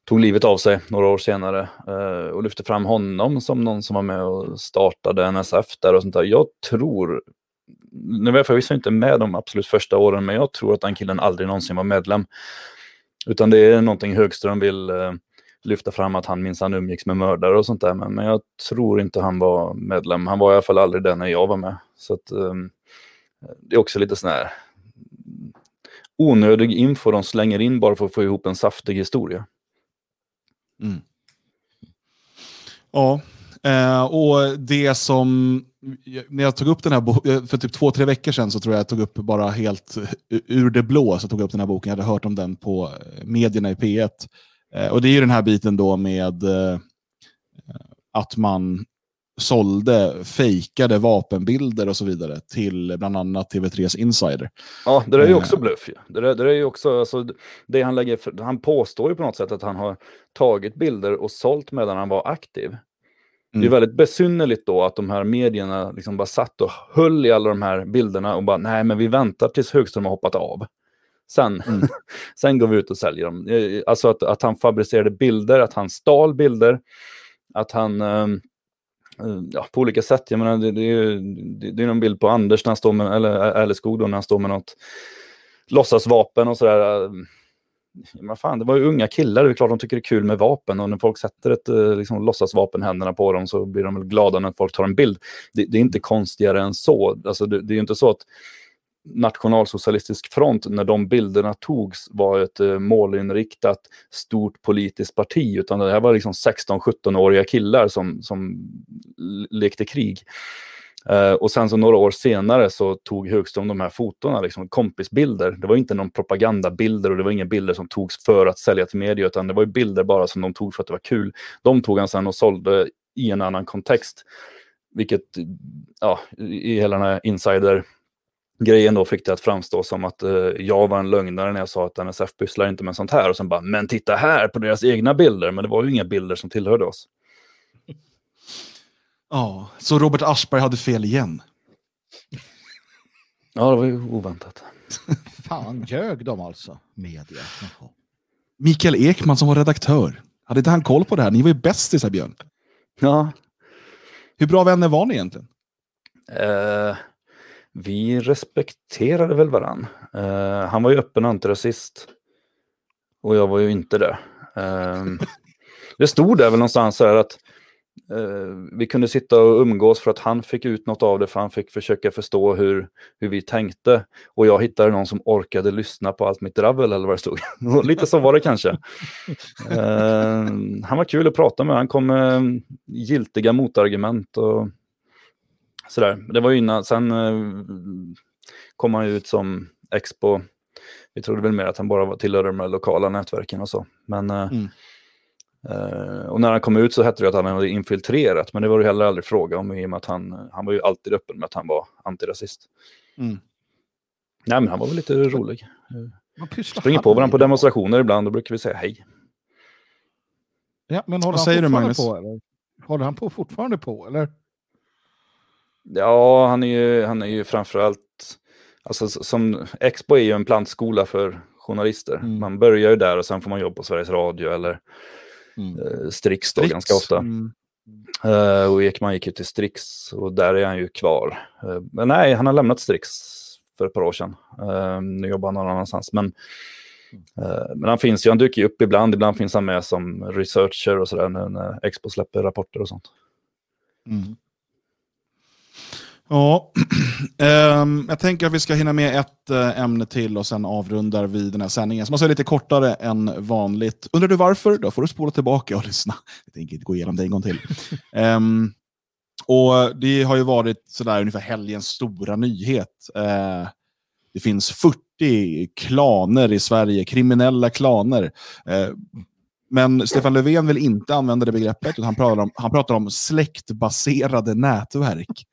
tog livet av sig några år senare eh, och lyfter fram honom som någon som var med och startade NSF där och sånt där. Jag tror, nu var jag förvisso inte med de absolut första åren, men jag tror att den killen aldrig någonsin var medlem. Utan det är någonting Högström vill lyfta fram att han minsann umgicks med mördare och sånt där. Men, men jag tror inte han var medlem. Han var i alla fall aldrig det när jag var med. Så att, um, det är också lite sån här onödig info de slänger in bara för att få ihop en saftig historia. Mm. Ja, eh, och det som... När jag tog upp den här boken, eh, för typ två, tre veckor sedan så tror jag jag tog upp bara helt eh, ur det blå, så tog jag upp den här boken. Jag hade hört om den på eh, medierna i P1. Eh, och det är ju den här biten då med eh, att man sålde fejkade vapenbilder och så vidare till bland annat TV3s Insider. Ja, det är ju också eh. bluff. Det, där, det är ju också, alltså, det han, lägger, han påstår ju på något sätt att han har tagit bilder och sålt medan han var aktiv. Mm. Det är mm. väldigt besynnerligt då att de här medierna liksom bara satt och höll i alla de här bilderna och bara nej men vi väntar tills Högström har hoppat av. Sen, mm. sen går vi ut och säljer dem. Eh, alltså att, att han fabricerade bilder, att han stal bilder, att han um, ja, på olika sätt. Jag menar, det, det, är, det, det är någon bild på Anders när han står med, eller Ärleskog då, när han står med något låtsasvapen och sådär. Men fan, det var ju unga killar, det är klart de tycker det är kul med vapen och när folk sätter ett liksom, låtsasvapen händerna på dem så blir de väl glada när folk tar en bild. Det, det är inte konstigare än så. Alltså, det, det är ju inte så att nationalsocialistisk front när de bilderna togs var ett eh, målinriktat stort politiskt parti utan det här var liksom 16-17-åriga killar som, som lekte krig. Uh, och sen så några år senare så tog Högström de här fotona, liksom kompisbilder. Det var inte någon propagandabilder och det var inga bilder som togs för att sälja till media utan det var bilder bara som de tog för att det var kul. De tog han sen och sålde i en annan kontext. Vilket, ja, i hela den här insider grejen då fick det att framstå som att eh, jag var en lögnare när jag sa att NSF pysslar inte med sånt här. Och sen bara, men titta här på deras egna bilder. Men det var ju inga bilder som tillhörde oss. Ja, så Robert Aschberg hade fel igen. Ja, det var ju oväntat. Fan, ljög de alltså? Media. Jaha. Mikael Ekman som var redaktör. Hade inte han koll på det här? Ni var ju bästisar, Björn. Ja. Hur bra vänner var ni egentligen? Uh, vi respekterade väl varann. Uh, han var ju öppen antirasist. Och jag var ju inte det. Uh, det stod där väl någonstans här att uh, vi kunde sitta och umgås för att han fick ut något av det, för han fick försöka förstå hur, hur vi tänkte. Och jag hittade någon som orkade lyssna på allt mitt dravel, eller vad det stod. Lite så var det kanske. Ehm, han var kul att prata med, han kom med giltiga motargument. Och, sådär. Det var ju innan, sen eh, kom han ut som expo. Vi trodde väl mer att han bara tillhörde de här lokala nätverken och så. Men eh, mm. Eh, och när han kom ut så hette det att han hade infiltrerat, men det var det heller aldrig fråga om i och med att han, han var ju alltid öppen med att han var antirasist. Mm. Nej, men han var väl lite rolig. Springer på varandra på demonstrationer ibland, då brukar vi säga hej. Ja, men håller Vad han säger du, Magnus? På, eller? Håller han på fortfarande på, eller? Ja, han är ju, han är ju framförallt, alltså som Expo är ju en plantskola för journalister. Mm. Man börjar ju där och sen får man jobb på Sveriges Radio eller Mm. eh, Strix då Strix. ganska ofta. Mm. Eh, och Ekman gick ju till Strix och där är han ju kvar. Eh, men nej, han har lämnat Strix för ett par år sedan. Eh, nu jobbar han någon annanstans. Men, eh, men han finns ju, han dyker ju upp ibland. Ibland finns han med som researcher och sådär när, när Expo släpper rapporter och sånt. Mm. Ja, ehm, jag tänker att vi ska hinna med ett eh, ämne till och sen avrundar vi den här sändningen som alltså är lite kortare än vanligt. Undrar du varför? Då får du spola tillbaka och lyssna. Jag tänker inte gå igenom det en gång till. Ehm, och Det har ju varit sådär ungefär helgens stora nyhet. Eh, det finns 40 klaner i Sverige, kriminella klaner. Eh, men Stefan Löfven vill inte använda det begreppet, utan han pratar om, han pratar om släktbaserade nätverk.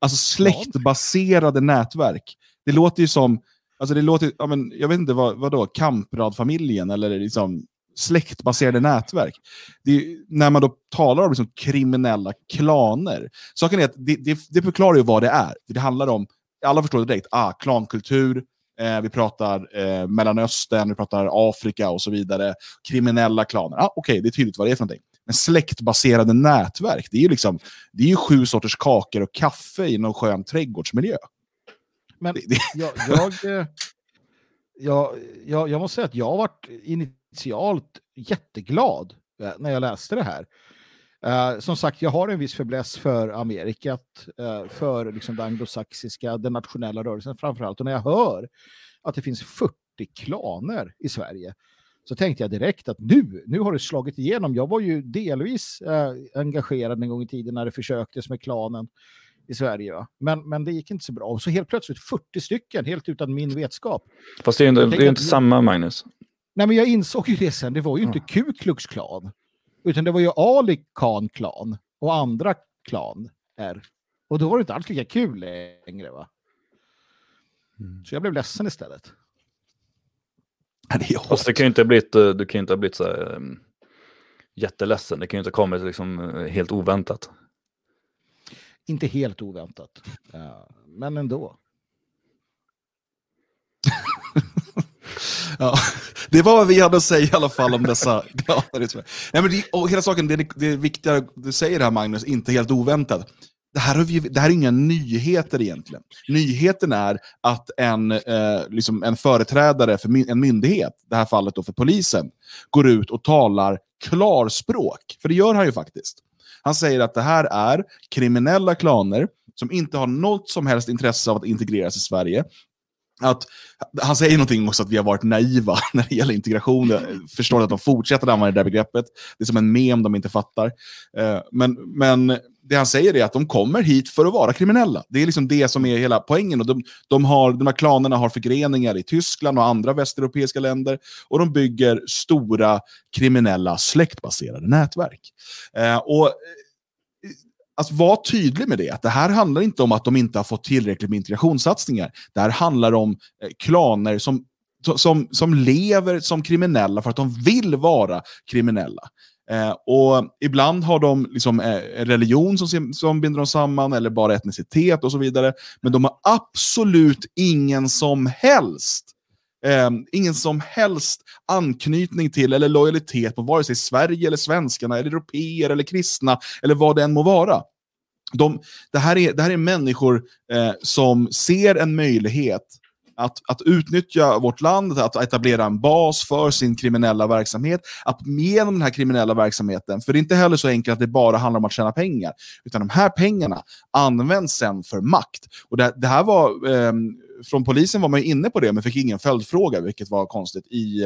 Alltså släktbaserade nätverk. Det låter ju som, alltså det låter, ja, men, jag vet inte vad, vad då, Kamprad-familjen eller liksom släktbaserade nätverk. Är, när man då talar om liksom kriminella klaner. Saken är att det, det, det förklarar ju vad det är. Det handlar om, alla förstår det direkt, ah, klankultur, eh, vi pratar eh, Mellanöstern, vi pratar Afrika och så vidare. Kriminella klaner. Ah, Okej, det är tydligt vad det är för någonting. Men släktbaserade nätverk, det är ju liksom, det är ju sju sorters kakor och kaffe i någon skön trädgårdsmiljö. Men Det, det, jag, jag, eh, jag, jag, jag måste säga att jag varit initialt jätteglad eh, när jag läste det här. Eh, som sagt, jag har en viss fäbless för Amerikat, eh, för liksom det anglosaxiska, den nationella rörelsen framförallt. Och när jag hör att det finns 40 klaner i Sverige så tänkte jag direkt att nu, nu har det slagit igenom. Jag var ju delvis eh, engagerad en gång i tiden när det försöktes med klanen i Sverige. Va? Men, men det gick inte så bra. Och så helt plötsligt 40 stycken, helt utan min vetskap. Fast det är ju inte, det är inte att- samma Magnus. Nej, men jag insåg ju det sen. Det var ju inte Ku Klux Klan. Utan det var ju Ali Khan Klan och andra klan är. Och då var det inte alls lika kul längre. va? Så jag blev ledsen istället. Det är Fast det kan ju inte ha blivit, eh, du kan ju inte ha blivit så här, um, jätteledsen. Det kan ju inte ha kommit liksom, eh, helt oväntat. Inte helt oväntat. Ja, men ändå. Ja, det var vad vi hade att säga i alla fall om dessa Sverige. Nej, men det, och hela saken, det, det är viktiga du säger här Magnus, inte helt oväntat. Det här, har vi, det här är inga nyheter egentligen. Nyheten är att en, eh, liksom en företrädare för my- en myndighet, i det här fallet då för polisen, går ut och talar klarspråk. För det gör han ju faktiskt. Han säger att det här är kriminella klaner som inte har något som helst intresse av att integreras i Sverige. Att, han säger någonting också att vi har varit naiva när det gäller integration. Jag förstår att de fortsätter använda det där begreppet. Det är som en mem de inte fattar. Eh, Men, men det han säger är att de kommer hit för att vara kriminella. Det är liksom det som är hela poängen. Och de, de, har, de här klanerna har förgreningar i Tyskland och andra västeuropeiska länder. Och de bygger stora kriminella släktbaserade nätverk. Eh, Och eh, alltså, att vara tydlig med det. Att det här handlar inte om att de inte har fått tillräckligt med integrationssatsningar. Det här handlar om eh, klaner som, som, som lever som kriminella för att de vill vara kriminella. Eh, och Ibland har de liksom, eh, religion som, som binder dem samman, eller bara etnicitet och så vidare. Men de har absolut ingen som helst eh, ingen som helst anknytning till eller lojalitet på vare sig Sverige, eller svenskarna, eller europeer, eller kristna, eller vad det än må vara. De, det, här är, det här är människor eh, som ser en möjlighet att, att utnyttja vårt land, att etablera en bas för sin kriminella verksamhet, att genom den här kriminella verksamheten, för det är inte heller så enkelt att det bara handlar om att tjäna pengar, utan de här pengarna används sen för makt. Och det, det här var, eh, från polisen var man ju inne på det, men fick ingen följdfråga, vilket var konstigt, i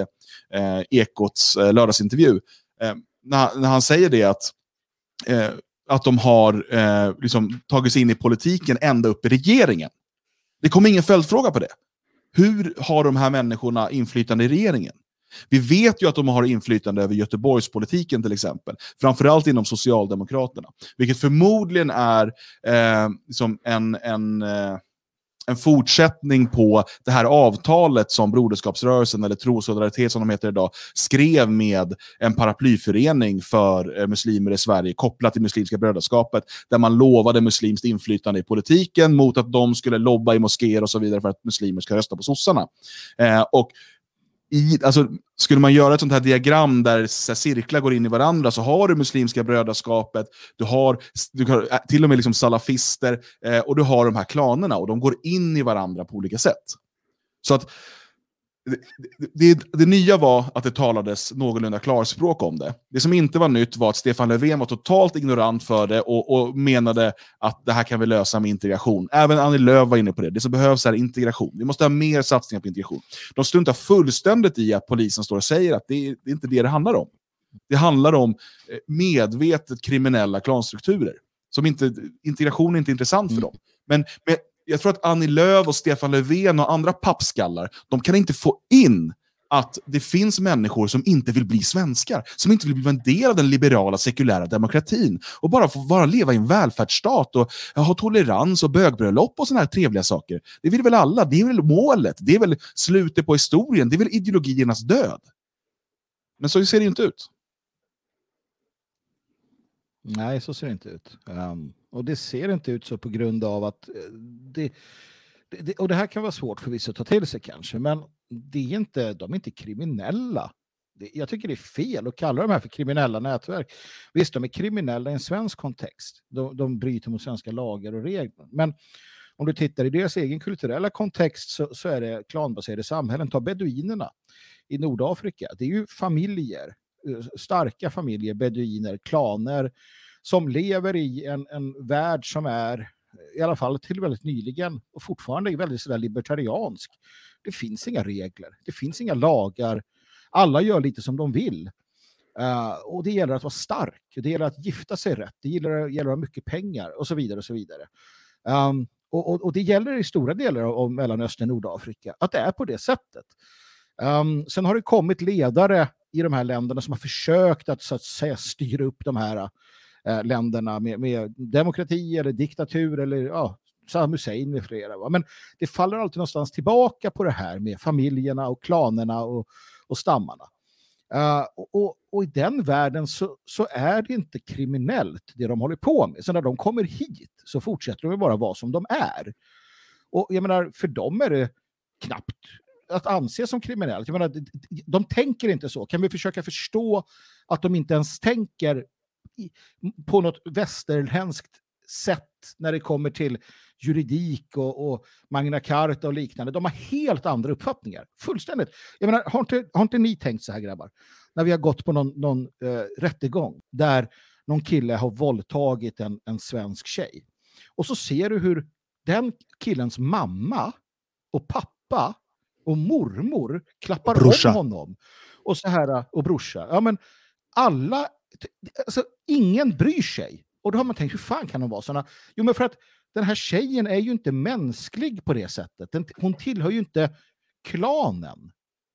eh, Ekots eh, lördagsintervju. Eh, när, när han säger det att eh, att de har eh, liksom, tagit sig in i politiken ända upp i regeringen. Det kom ingen följdfråga på det. Hur har de här människorna inflytande i regeringen? Vi vet ju att de har inflytande över Göteborgspolitiken till exempel, framförallt inom Socialdemokraterna, vilket förmodligen är eh, som en, en eh, en fortsättning på det här avtalet som Broderskapsrörelsen, eller Trosolidaritet som de heter idag, skrev med en paraplyförening för eh, muslimer i Sverige kopplat till Muslimska brödraskapet, där man lovade muslimskt inflytande i politiken mot att de skulle lobba i moskéer och så vidare för att muslimer ska rösta på sossarna. Eh, och i, alltså, skulle man göra ett sånt här diagram där cirklar går in i varandra så har du Muslimska brödraskapet, du har, du har äh, till och med liksom salafister eh, och du har de här klanerna och de går in i varandra på olika sätt. Så att det, det, det, nya var att det talades någorlunda klarspråk om det. Det som inte var nytt var att Stefan Löfven var totalt ignorant för det och, och menade att det här kan vi lösa med integration. Även Annie Lööf var inne på det. Det som behövs är integration. Vi måste ha mer satsningar på integration. De struntar fullständigt i att polisen står och säger att det, det är inte det det handlar om. Det handlar om eh, medvetet kriminella klanstrukturer. Som inte, integration är inte intressant för mm. dem. Men, men jag tror att Annie Lööf och Stefan Löfven och andra pappskallar, de kan inte få in att det finns människor som inte vill bli svenskar, som inte vill bli en del av den liberala sekulära demokratin och bara få bara leva i en välfärdsstat och ha tolerans och bögbröllop och sådana här trevliga saker. Det vill väl alla? Det är väl målet? Det är väl slutet på historien? Det är väl ideologiernas död? Men så ser det inte ut. Nej, så ser det inte ut. Um, och det ser inte ut så på grund av att eh, det, det, och det här kan vara svårt för vissa att ta till sig kanske, men det är inte, de är inte kriminella. Det, jag tycker det är fel att kalla de här för kriminella nätverk. Visst, de är kriminella i en svensk kontext. De, de bryter mot svenska lagar och regler. Men om du tittar i deras egen kulturella kontext så, så är det klanbaserade samhällen. Ta beduinerna i Nordafrika. Det är ju familjer eh, starka familjer, beduiner, klaner som lever i en, en värld som är, i alla fall till väldigt nyligen, och fortfarande är väldigt sådär libertariansk. Det finns inga regler, det finns inga lagar. Alla gör lite som de vill. Uh, och det gäller att vara stark, det gäller att gifta sig rätt, det gäller, gäller att ha mycket pengar och så vidare. och så vidare. Um, och, och, och, det gäller i stora delar av Mellanöstern och Nordafrika att det är på det sättet. Um, sen har det kommit ledare i de här länderna som har försökt att, så att säga, styra upp de här Eh, länderna med, med, demokrati eller diktatur eller ja, Saddam Hussein med flera. Va? Men det faller alltid någonstans tillbaka på det här med familjerna och klanerna och, och stammarna. Uh, och, och, i den världen så, så, är det inte kriminellt det de håller på med. Så när de kommer hit så fortsätter de bara vara som de är. Och jag menar, för dem är det knappt att anse som kriminellt. Jag menar, de tänker inte så. Kan vi försöka förstå att de inte ens tänker på något västerländskt sätt när det kommer till juridik och, och Magna Carta och liknande. De har helt andra uppfattningar. Fullständigt. Jag menar, har inte, har inte ni tänkt så här grabbar? När vi har gått på någon, någon uh, rättegång där någon kille har våldtagit en, en svensk tjej. Och så ser du hur den killens mamma och pappa och mormor klappar brorsa. om honom. Och så här, och brorsa. Ja, men alla, alltså, ingen bryr sig. Och då har man tänkt, hur fan kan de vara sådana? Jo, men för att den här tjejen är ju inte mänsklig på det sättet. Den, hon tillhör ju inte klanen.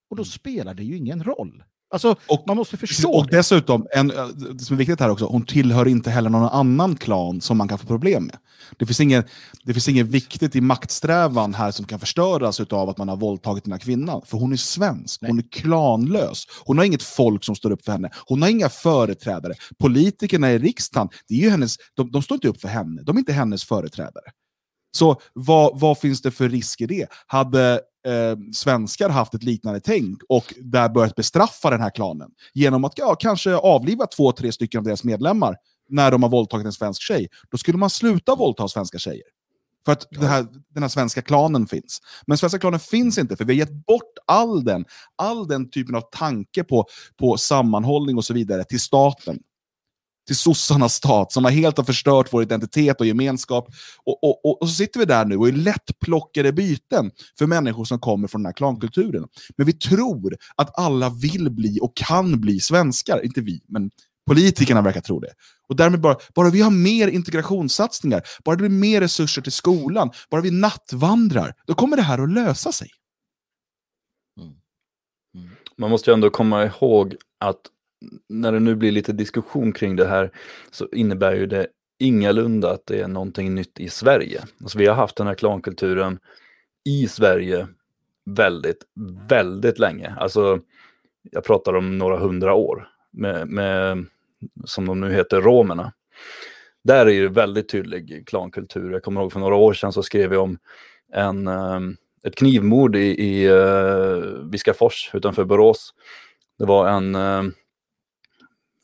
Och då mm. spelar det ju ingen roll. Alltså, och, man måste förstå Och det. dessutom, en, eh, det som är viktigt här också, hon tillhör inte heller någon annan klan som man kan få problem med. Det finns inget, det finns inget viktigt i maktsträvan här som kan förstöras av att man har våldtagit den här kvinnan. För hon är svensk, Nej. hon är klanlös. Hon har inget folk som står upp för henne. Hon har inga företrädare. Politikerna i riksdagen, det är ju hennes, de, de står inte upp för henne. De är inte hennes företrädare. Så vad, vad finns det för risk i det? Hade eh, svenskar haft ett liknande tänk och där börjat bestraffa den här klanen genom att ja, kanske avliva två, tre stycken av deras medlemmar när de har våldtagit en svensk tjej, då skulle man sluta våldta svenska tjejer. För att ja. här, den här svenska klanen finns. Men svenska klanen finns inte, för vi har gett bort all den, all den typen av tanke på, på sammanhållning och så vidare till staten till sossarnas stat som har helt har förstört vår identitet och gemenskap. Och, och, och, och, så sitter vi där nu och är lättplockade byten för människor som kommer från den här klankulturen. Men vi tror att alla vill bli och kan bli svenskar. Inte vi, men politikerna verkar tro det. Och därmed bara, bara vi har mer integrationssatsningar, bara det blir mer resurser till skolan, bara vi nattvandrar, då kommer det här att lösa sig. Mm. mm. Man måste ju ändå komma ihåg att när det nu blir lite diskussion kring det här så innebär ju det ingalunda att det är någonting nytt i Sverige. Alltså vi har haft den här klankulturen i Sverige väldigt, väldigt länge. Alltså, jag pratar om några hundra år med, med som de nu heter, romerna. Där är det väldigt tydlig klankultur. Jag kommer ihåg för några år sedan så skrev jag om en, ehm, ett knivmord i, i eh, Viskafors utanför Borås. Det var en ehm,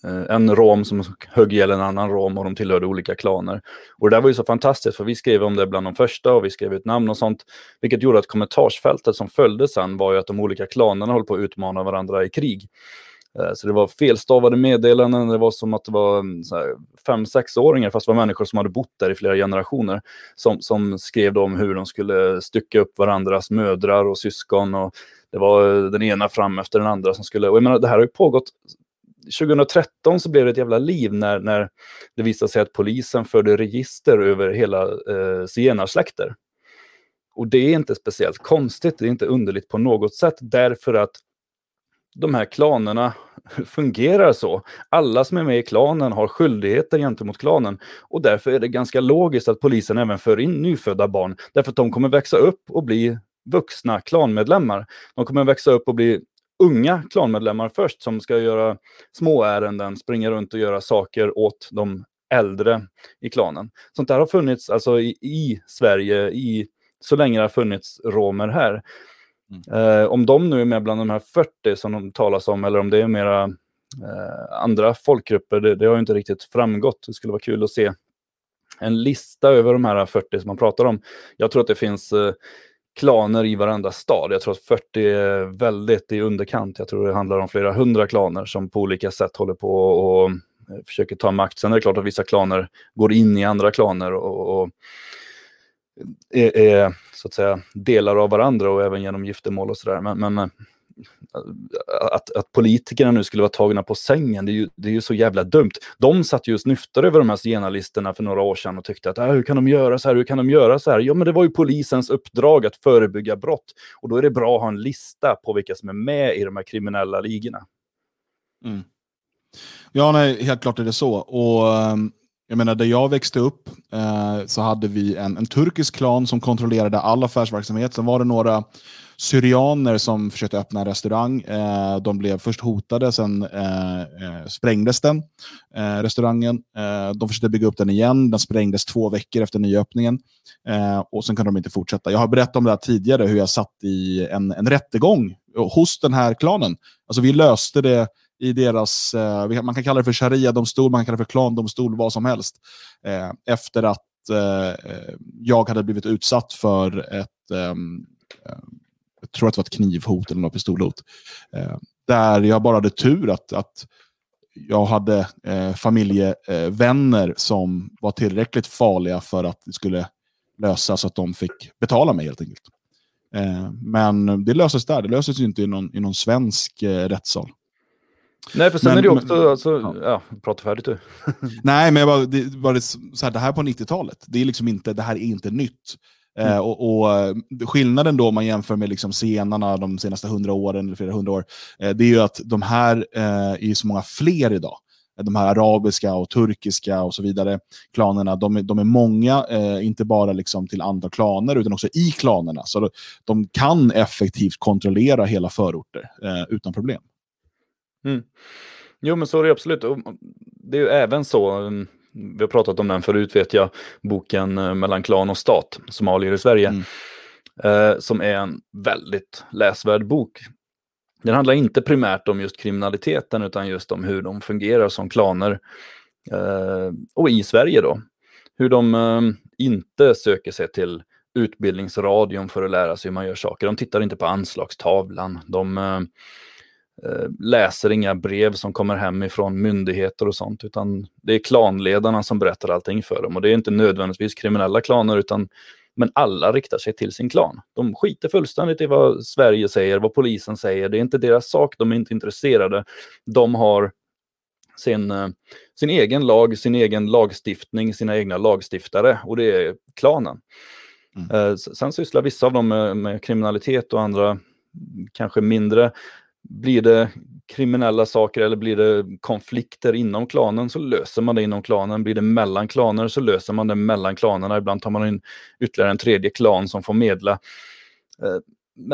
Eh, en rom som högg ihjäl en annan rom och de tillhörde olika klaner. Och det där var ju så fantastiskt för vi skrev om det bland de första och vi skrev ut namn och sånt. Vilket gjorde att kommentarsfältet som följde sen var ju att de olika klanerna höll på att utmana varandra i krig. Eh, så det var felstavade meddelanden, det var som att det var mm, fem, sexåringar, fast det var människor som hade bott där i flera generationer, som, som skrev om hur de skulle stycka upp varandras mödrar och syskon. Och det var eh, den ena fram efter den andra som skulle... Och jag menar, det här har ju pågått 2013 så blev det ett jävla liv när, när det visade sig att polisen förde register över hela eh, zigenarsläkter. Och det är inte speciellt konstigt, det är inte underligt på något sätt, därför att de här klanerna fungerar så. Alla som är med i klanen har skyldigheter gentemot klanen och därför är det ganska logiskt att polisen även för in nyfödda barn, därför att de kommer växa upp och bli vuxna klanmedlemmar. De kommer växa upp och bli unga klanmedlemmar först som ska göra små ärenden, springa runt och göra saker åt de äldre i klanen. Sånt där har funnits alltså i, i Sverige i, så länge det har funnits romer här. Mm. Eh, om de nu är med bland de här 40 som de talas om eller om det är mera eh, andra folkgrupper, det, det har inte riktigt framgått. Det skulle vara kul att se en lista över de här 40 som man pratar om. Jag tror att det finns eh, klaner i varenda stad. Jag tror att 40 är väldigt i underkant. Jag tror det handlar om flera hundra klaner som på olika sätt håller på och eh, försöker ta makt. Sen är det klart att vissa klaner går in i andra klaner och, och är, är, så att säga delar av varandra och även genom giftermål och sådär. Men, men eh, att, att politikerna nu skulle vara tagna på sängen, det är ju, det är ju så jävla dumt. De satt ju och snyftade över de här zigenarlistorna för några år sedan och tyckte att äh, hur kan de göra så här, hur kan de göra så här? Ja, men det var ju polisens uppdrag att förebygga brott och då är det bra att ha en lista på vilka som är med i de här kriminella ligorna. Mm. Ja, nej, helt klart är det så. Och ehm, jag menar, där jag växte upp eh, så hade vi en, en turkisk klan som kontrollerade all affärsverksamhet. Sen var det några syrianer som försökte öppna en restaurang. Eh, de blev först hotade, sen eh, eh sprängdes den, eh, restaurangen. Eh, de försökte bygga upp den igen. Den sprängdes två veckor efter nyöppningen. Eh, och sen kunde de inte fortsätta. Jag har berättat om det här tidigare, hur jag satt i en, en rättegång hos den här klanen. Alltså vi löste det i deras, man kan kalla det för sharia-domstol, man kan kalla det för klandomstol, vad som helst. efter att jag hade blivit utsatt för ett ehm, jag tror att det var ett knivhot eller något pistolhot. Eh, där jag bara hade tur att, att jag hade eh, familjevänner som var tillräckligt farliga för att det skulle lösas så att de fick betala mig helt enkelt. Eh, men det löses där, det löses ju inte i någon, i någon svensk eh, rättssal. Nej, för sen men, är det också, men, alltså, ja. ja, prata färdigt du. Nej, men jag bara, det, bara så här, det här på 90-talet, det, är liksom inte, det här är inte nytt. Eh, mm. och, och, eh, Skillnaden då om man jämför med liksom scenarna de senaste hundra åren, eller flera hundra år, eh, det är ju att de här är så många fler idag. De här arabiska och turkiska och så vidare klanerna, de, de är många, inte bara liksom till andra klaner utan också i klanerna. Så de kan effektivt kontrollera hela förorter utan problem. Mm. Jo, men så är det absolut. Det är ju även så, mm, vi har pratat om den förut vet jag, boken eh, Mellan klan och stat, Somalier i Sverige, mm. eh, som är en väldigt läsvärd bok. Den handlar inte primärt om just kriminaliteten utan just om hur de fungerar som klaner. Eh, och i Sverige då. Hur de eh, inte söker sig till utbildningsradion för att lära sig hur man gör saker. De tittar inte på anslagstavlan. De eh, läser inga brev som kommer hem ifrån myndigheter och sånt, utan det är klanledarna som berättar allting för dem. Och det är inte nödvändigtvis kriminella klaner, utan men alla riktar sig till sin klan. De skiter fullständigt i vad Sverige säger, vad polisen säger. Det är inte deras sak, de är inte intresserade. De har sin, eh, sin egen lag, sin egen lagstiftning, sina egna lagstiftare och det är klanen. Mm. Eh, sen sysslar vissa av dem med, med kriminalitet och andra kanske mindre blir det kriminella saker eller blir det konflikter inom klanen så löser man det inom klanen. Blir det mellan klaner så löser man det mellan klanerna. Ibland tar man in ytterligare en tredje klan som får medla. Eh,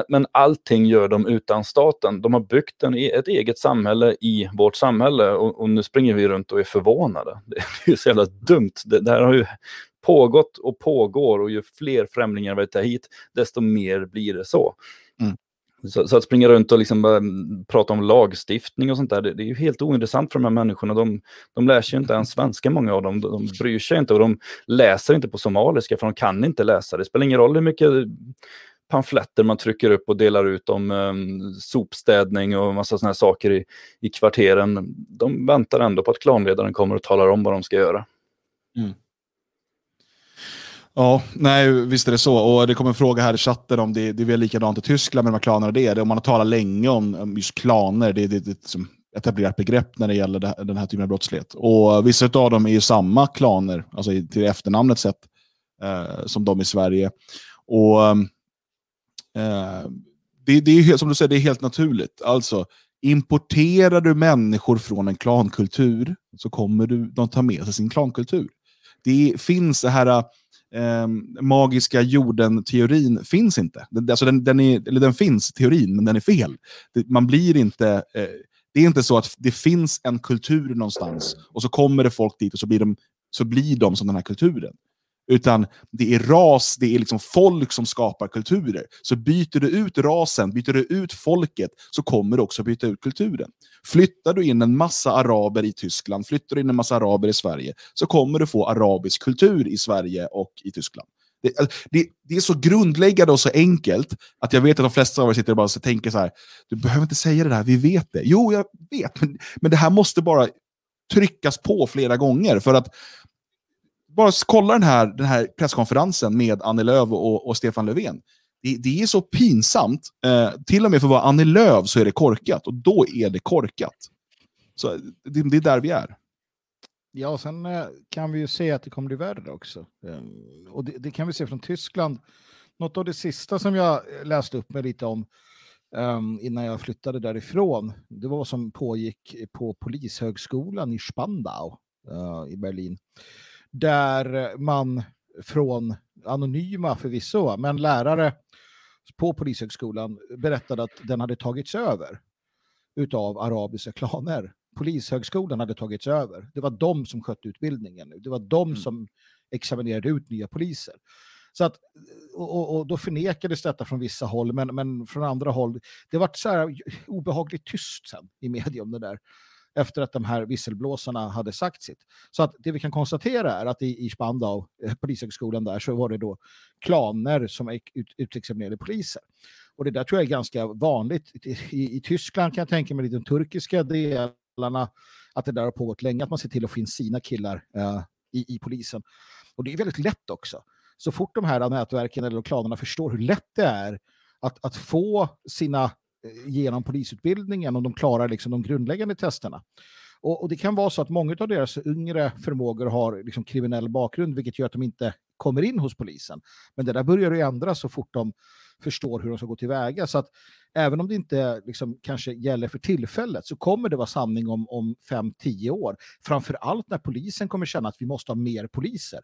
men allting gör de utan staten. De har byggt en, e-, ett eget samhälle i vårt samhälle och, och, nu springer vi runt och är förvånade. Det är ju så jävla dumt. Det, det här har ju pågått och pågår och ju fler främlingar vi tar hit, desto mer blir det så. Mm. Så, så, att springa runt och liksom eh, prata om lagstiftning och sånt där, det, det, är ju helt ointressant för de här människorna. De, de lär sig ju inte ens svenska, många av dem. De, de bryr sig inte och de läser inte på somaliska, för de kan inte läsa. Det spelar ingen roll hur mycket pamfletter man trycker upp och delar ut om um, sopstädning och massa sådana här saker i, i kvarteren. De väntar ändå på att klanledaren kommer och talar om vad de ska göra. Mm. Ja, nej, visst är det så. Och det kommer en fråga här i chatten om det, det är väl likadant i Tyskland med de här klanerna. Det är det. Om man har talat länge om, just klaner, det, det, det, liksom etablerat begrepp när det gäller det, den här typen av brottslighet. Och vissa av dem är ju samma klaner, alltså till efternamnet sett, eh, som de i Sverige. Och eh, det, det är som du säger, det är helt naturligt. Alltså, importerar du människor från en klankultur så kommer du, de ta med sig sin klankultur. Det finns det här eh, magiska jorden-teorin finns inte. Den, alltså den, den, är, eller den finns, teorin, men den är fel. Det, man blir inte... Eh, det är inte så att det finns en kultur någonstans och så kommer det folk dit och så blir de, så blir de som den här kulturen. Utan det är ras, det är liksom folk som skapar kulturer. Så byter du ut rasen, byter du ut folket, så kommer du också byta ut kulturen. Flyttar du in en massa araber i Tyskland, flyttar du in en massa araber i Sverige, så kommer du få arabisk kultur i Sverige och i Tyskland. Det, alltså, det, det, är så grundläggande och så enkelt att jag vet att de flesta av er sitter och bara tänker så här, du behöver inte säga det där, vi vet det. Jo, jag vet, men, men det här måste bara tryckas på flera gånger. För att bara kolla den här, den här presskonferensen med Annie Lööf och, och Stefan Löfven. Det, det, är så pinsamt. Eh, till och med för att vara Annie Lööf så är det korkat. Och då är det korkat. Så det, det är där vi är. Ja, och sen eh, kan vi ju se att det kommer bli värre också. Ehm, och det, det, kan vi se från Tyskland. Något av det sista som jag eh, läste upp mig lite om um, innan jag flyttade därifrån, det var vad som pågick på Polishögskolan i Spandau uh, i Berlin där man från anonyma förvisso, men lärare på Polishögskolan berättade att den hade tagits över utav arabiska klaner. Polishögskolan hade tagits över. Det var de som skötte utbildningen nu. Det var de mm. som examinerade ut nya poliser. Så att, och, och, då förnekades detta från vissa håll, men, men från andra håll, det var så här obehagligt tyst sen i media om det där efter att de här visselblåsarna hade sagt sitt. Så att det vi kan konstatera är att i, i Spandau, eh, polishögskolan där, så var det då klaner som ut, utexaminerade poliser. Och det där tror jag är ganska vanligt. I, i, i Tyskland kan jag tänka mig i de turkiska delarna, att det där har pågått länge, att man ser till att få in sina killar uh, i, i polisen. Och det är väldigt lätt också. Så fort de här nätverken eller klanerna förstår hur lätt det är att, att få sina Eh, genom polisutbildningen och de klarar liksom de grundläggande testerna. Och, och, det kan vara så att många av deras yngre förmågor har liksom kriminell bakgrund, vilket gör att de inte kommer in hos polisen. Men det där börjar ju ändras så fort de förstår hur de ska gå tillväga. Så att även om det inte liksom kanske gäller för tillfället så kommer det vara sanning om, om fem, tio år. Framför allt när polisen kommer känna att vi måste ha mer poliser.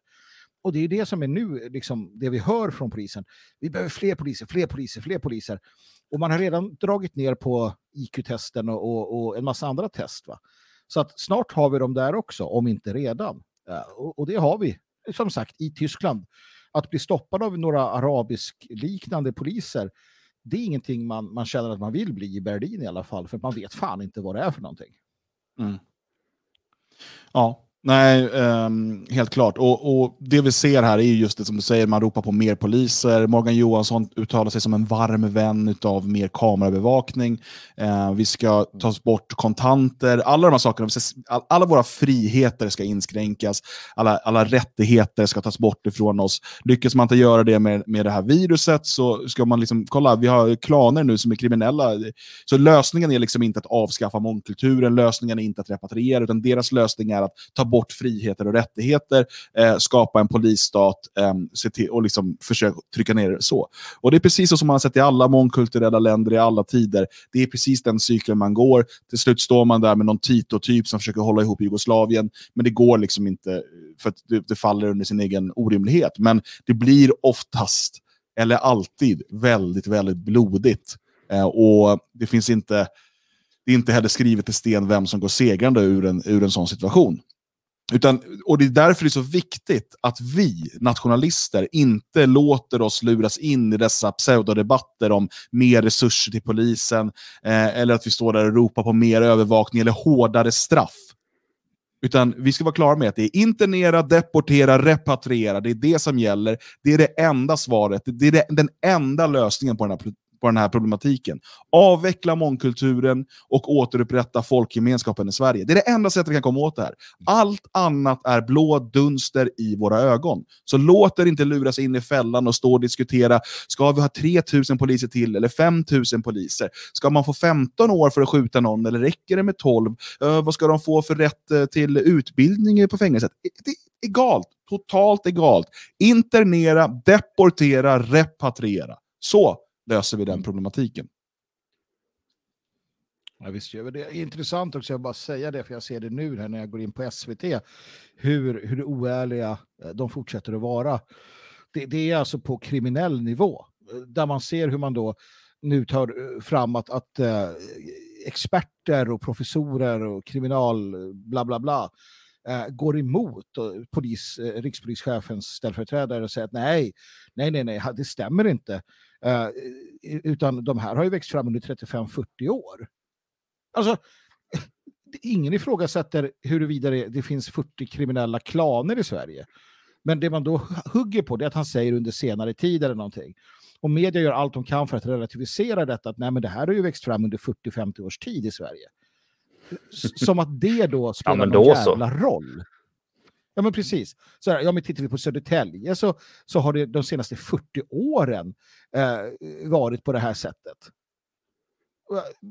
Och det är det som är nu, liksom, det vi hör från polisen. Vi behöver fler poliser, fler poliser, fler poliser. Och man har redan dragit ner på IQ-testen och, och, och, en massa andra test. Va? Så att snart har vi dem där också, om inte redan. Eh, och, och det har vi, som sagt, i Tyskland. Att bli stoppad av några arabisk-liknande poliser, det är ingenting man, man känner att man vill bli i Berlin i alla fall, för man vet fan inte vad det är för någonting. Mm. Ja, Nej, um, helt klart. Och, och, Det vi ser här är just det som du säger, man ropar på mer poliser. Morgan Johansson uttalar sig som en varm vän av mer kamerabevakning. Uh, vi ska ta bort kontanter. Alla de här sakerna, alla våra friheter ska inskränkas. Alla, alla rättigheter ska tas bort ifrån oss. Lyckas man inte göra det med, med det här viruset så ska man liksom, kolla, vi har klaner nu som är kriminella. Så lösningen är liksom inte att avskaffa mångkulturen, lösningen är inte att repatriera, utan deras lösning är att ta bort bort friheter och rättigheter, eh, skapa en polisstat eh, se till, och liksom försöka trycka ner det så. Och det är precis så som man har sett i alla mångkulturella länder i alla tider. Det är precis den cykeln man går. Till slut står man där med någon Tito-typ som försöker hålla ihop Jugoslavien, men det går liksom inte eh, för att det, det faller under sin egen orimlighet. Men det blir oftast, eller alltid, väldigt, väldigt blodigt. Eh, och det finns inte, det är inte heller skrivet i sten vem som går segrande ur en, ur en sån situation. Utan, och Det är därför det är så viktigt att vi nationalister inte låter oss luras in i dessa pseudodebatter om mer resurser till polisen, eh, eller att vi står där och ropar på mer övervakning eller hårdare straff. Utan vi ska vara klara med att det är internera, deportera, repatriera. Det är det som gäller. Det är det enda svaret. Det är det, den enda lösningen på den här på den här problematiken. Avveckla mångkulturen och återupprätta folkgemenskapen i Sverige. Det är det enda sättet vi kan komma åt det här. Allt annat är blå dunster i våra ögon. Så låt er inte luras in i fällan och stå och diskutera, ska vi ha 3000 poliser till eller 5000 poliser? Ska man få 15 år för att skjuta någon eller räcker det med 12? Uh, eh, vad ska de få för rätt eh, till utbildning på fängelset? Det är egalt. Totalt egalt. Internera, deportera, repatriera. Så löser vi den mm. problematiken. Ja, visst gör vi det. är intressant också, jag bara säga det, för jag ser det nu här när jag går in på SVT, hur, hur oärliga eh, de fortsätter att vara. Det, det, är alltså på kriminell nivå, eh, där man ser hur man då nu tar eh, fram att, att äh, experter och professorer och kriminal bla bla bla äh, går emot och polis, äh, rikspolischefens ställföreträdare och säger att nej, nej, nej, nej, det stämmer inte. Uh, utan de här har ju växt fram under 35-40 år. Alltså, ingen ifrågasätter huruvida det, det finns 40 kriminella klaner i Sverige. Men det man då hugger på det är att han säger under senare tid eller någonting. Och media gör allt de kan för att relativisera detta. Att nej, men det här har ju växt fram under 40-50 års tid i Sverige. Som att det då spelar ja, någon jävla roll. Ja, men precis. Så här, ja, men tittar vi på Södertälje så, så har det de senaste 40 åren eh, varit på det här sättet.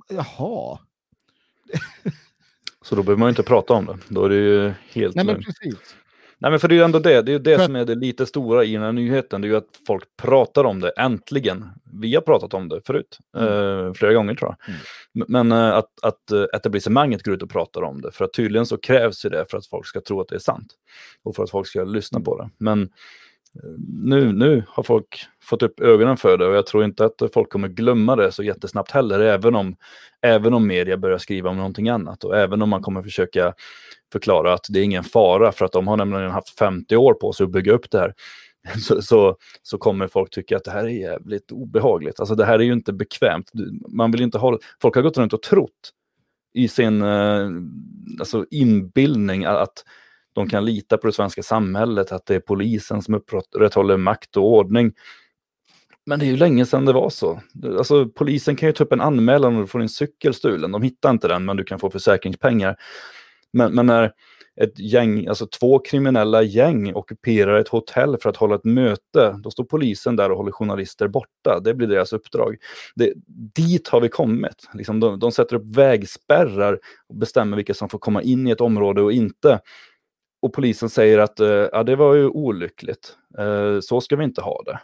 Jaha. så då behöver man inte prata om det. Då är det ju helt Nej, men precis. Nej men för det är ju ändå det, det är ju det för... som är det lite stora i den här nyheten, det är ju att folk pratar om det, äntligen. Vi har pratat om det förut, mm. eh, flera gånger tror jag. Mm. Men eh, att, att eh, etablissemanget går ut och pratar om det, för att tydligen så krävs ju det för att folk ska tro att det är sant. Och för att folk ska lyssna på det. Men nu, nu har folk fått upp ögonen för det och jag tror inte att folk kommer glömma det så jättesnabbt heller, även om, även om media börjar skriva om någonting annat och även om man kommer försöka förklara att det är ingen fara för att de har nämligen haft 50 år på sig att bygga upp det här. Så, så, så, kommer folk tycka att det här är jävligt obehagligt. Alltså det här är ju inte bekvämt. Man vill inte ha, folk har gått runt och trott i sin eh, alltså inbildning att de kan lita på det svenska samhället, att det är polisen som upprätthåller makt och ordning. Men det är ju länge sedan det var så. Alltså, polisen kan ju ta upp en anmälan om du får din cykel stulen. De hittar inte den, men du kan få försäkringspengar. Men, men när ett gäng, alltså två kriminella gäng ockuperar ett hotell för att hålla ett möte, då står polisen där och håller journalister borta. Det blir deras uppdrag. Det, dit har vi kommit. Liksom de, de sätter upp vägspärrar och bestämmer vilka som får komma in i ett område och inte. Och polisen säger att uh, ja, det var ju olyckligt. Uh, så ska vi inte ha det.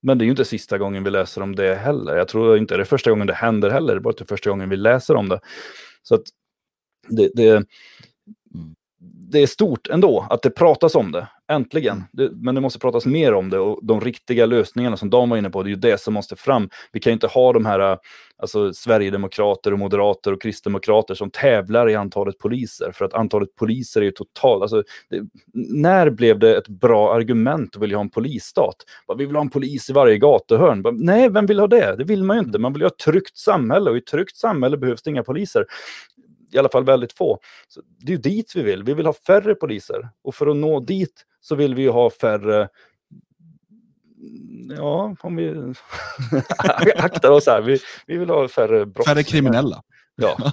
Men det är ju inte sista gången vi läser om det heller. Jag tror inte det är första gången det händer heller. Det är bara inte första gången vi läser om det. Så att det, det, det är stort ändå att det pratas om det, äntligen. Mm. Men det måste pratas mer om det och de riktiga lösningarna som de var inne på, det är ju det som måste fram. Vi kan inte ha de här alltså, Sverigedemokrater och moderater och kristdemokrater som tävlar i antalet poliser, för att antalet poliser är ju totalt... Alltså, det, när blev det ett bra argument att vilja ha en polisstat? Vi vill ha en polis i varje gatuhörn. Nej, vem vill ha det? Det vill man ju inte. Mm. Man vill ha ett tryggt samhälle och i ett tryggt samhälle behövs det inga poliser i alla fall väldigt få. Så det är dit vi vill. Vi vill ha färre poliser och för att nå dit så vill vi ha färre Ja, om vi aktar oss här. Vi, vi vill ha färre brott. Färre kriminella. Ja.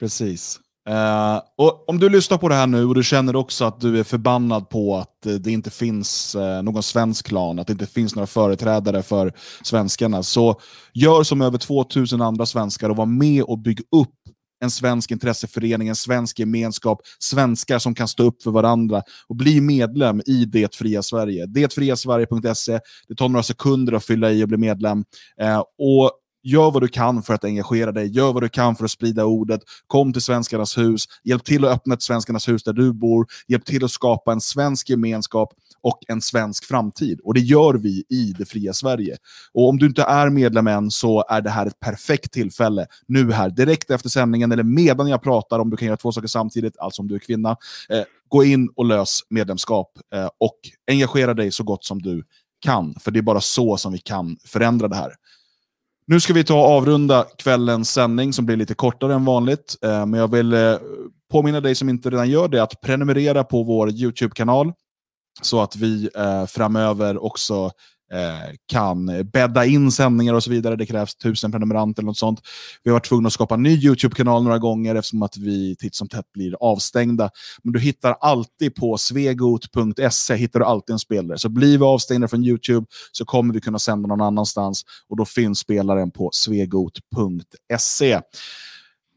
Precis. Uh, och om du lyssnar på det här nu och du känner också att du är förbannad på att uh, det inte finns uh, någon svensk klan, att det inte finns några företrädare för svenskarna, så gör som över 2000 andra svenskar och var med och bygg upp en svensk intresseförening, en svensk gemenskap, svenskar som kan stå upp för varandra och bli medlem i Det fria Sverige. Detfriasverige.se. Det tar några sekunder att fylla i och bli medlem. Eh, och Gör vad du kan för att engagera dig, gör vad du kan för att sprida ordet. Kom till Svenskarnas hus, hjälp till att öppna ett Svenskarnas hus där du bor, hjälp till att skapa en svensk gemenskap och en svensk framtid. Och det gör vi i det fria Sverige. Och om du inte är medlem än så är det här ett perfekt tillfälle. Nu här, direkt efter sändningen eller medan jag pratar, om du kan göra två saker samtidigt, alltså om du är kvinna. Eh, gå in och lös medlemskap eh, och engagera dig så gott som du kan. För det är bara så som vi kan förändra det här. Nu ska vi ta och avrunda kvällens sändning som blir lite kortare än vanligt. Eh, men jag vill eh, påminna dig som inte redan gör det att prenumerera på vår YouTube-kanal så att vi eh, framöver också Eh, kan bädda in sändningar och så vidare. Det krävs tusen prenumeranter eller något sånt. Vi har varit tvungna att skapa en ny YouTube-kanal några gånger eftersom att vi titt som tätt blir avstängda. Men du hittar alltid på svegot.se hittar du alltid en spelare. Så blir vi avstängda från YouTube så kommer vi kunna sända någon annanstans och då finns spelaren på svegot.se.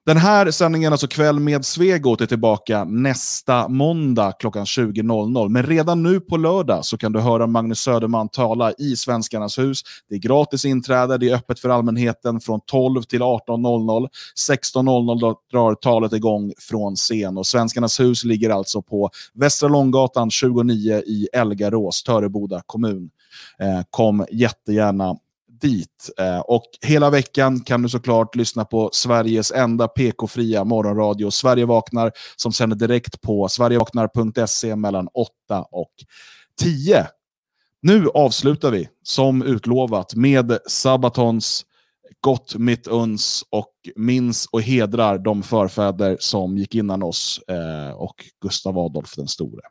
Den här sändningen, alltså kväll med Svegot, är tillbaka nästa måndag klockan 20.00. Men redan nu på lördag så kan du höra Magnus Söderman tala i Svenskarnas hus. Det är gratis inträde, det är öppet för allmänheten från 12 till 18.00. 16.00 drar talet igång från scen. Och Svenskarnas hus ligger alltså på Västra Långgatan 29 i Elgarås, Töreboda kommun. Eh, kom jättegärna dit. Eh, och hela veckan kan du såklart lyssna på Sveriges enda PK-fria morgonradio, Sverige vaknar, som sänder direkt på sverigevaknar.se mellan 8 och 10. Nu avslutar vi, som utlovat, med Sabatons Gott mitt uns och minns och hedrar de förfäder som gick innan oss eh, och Gustav Adolf den store.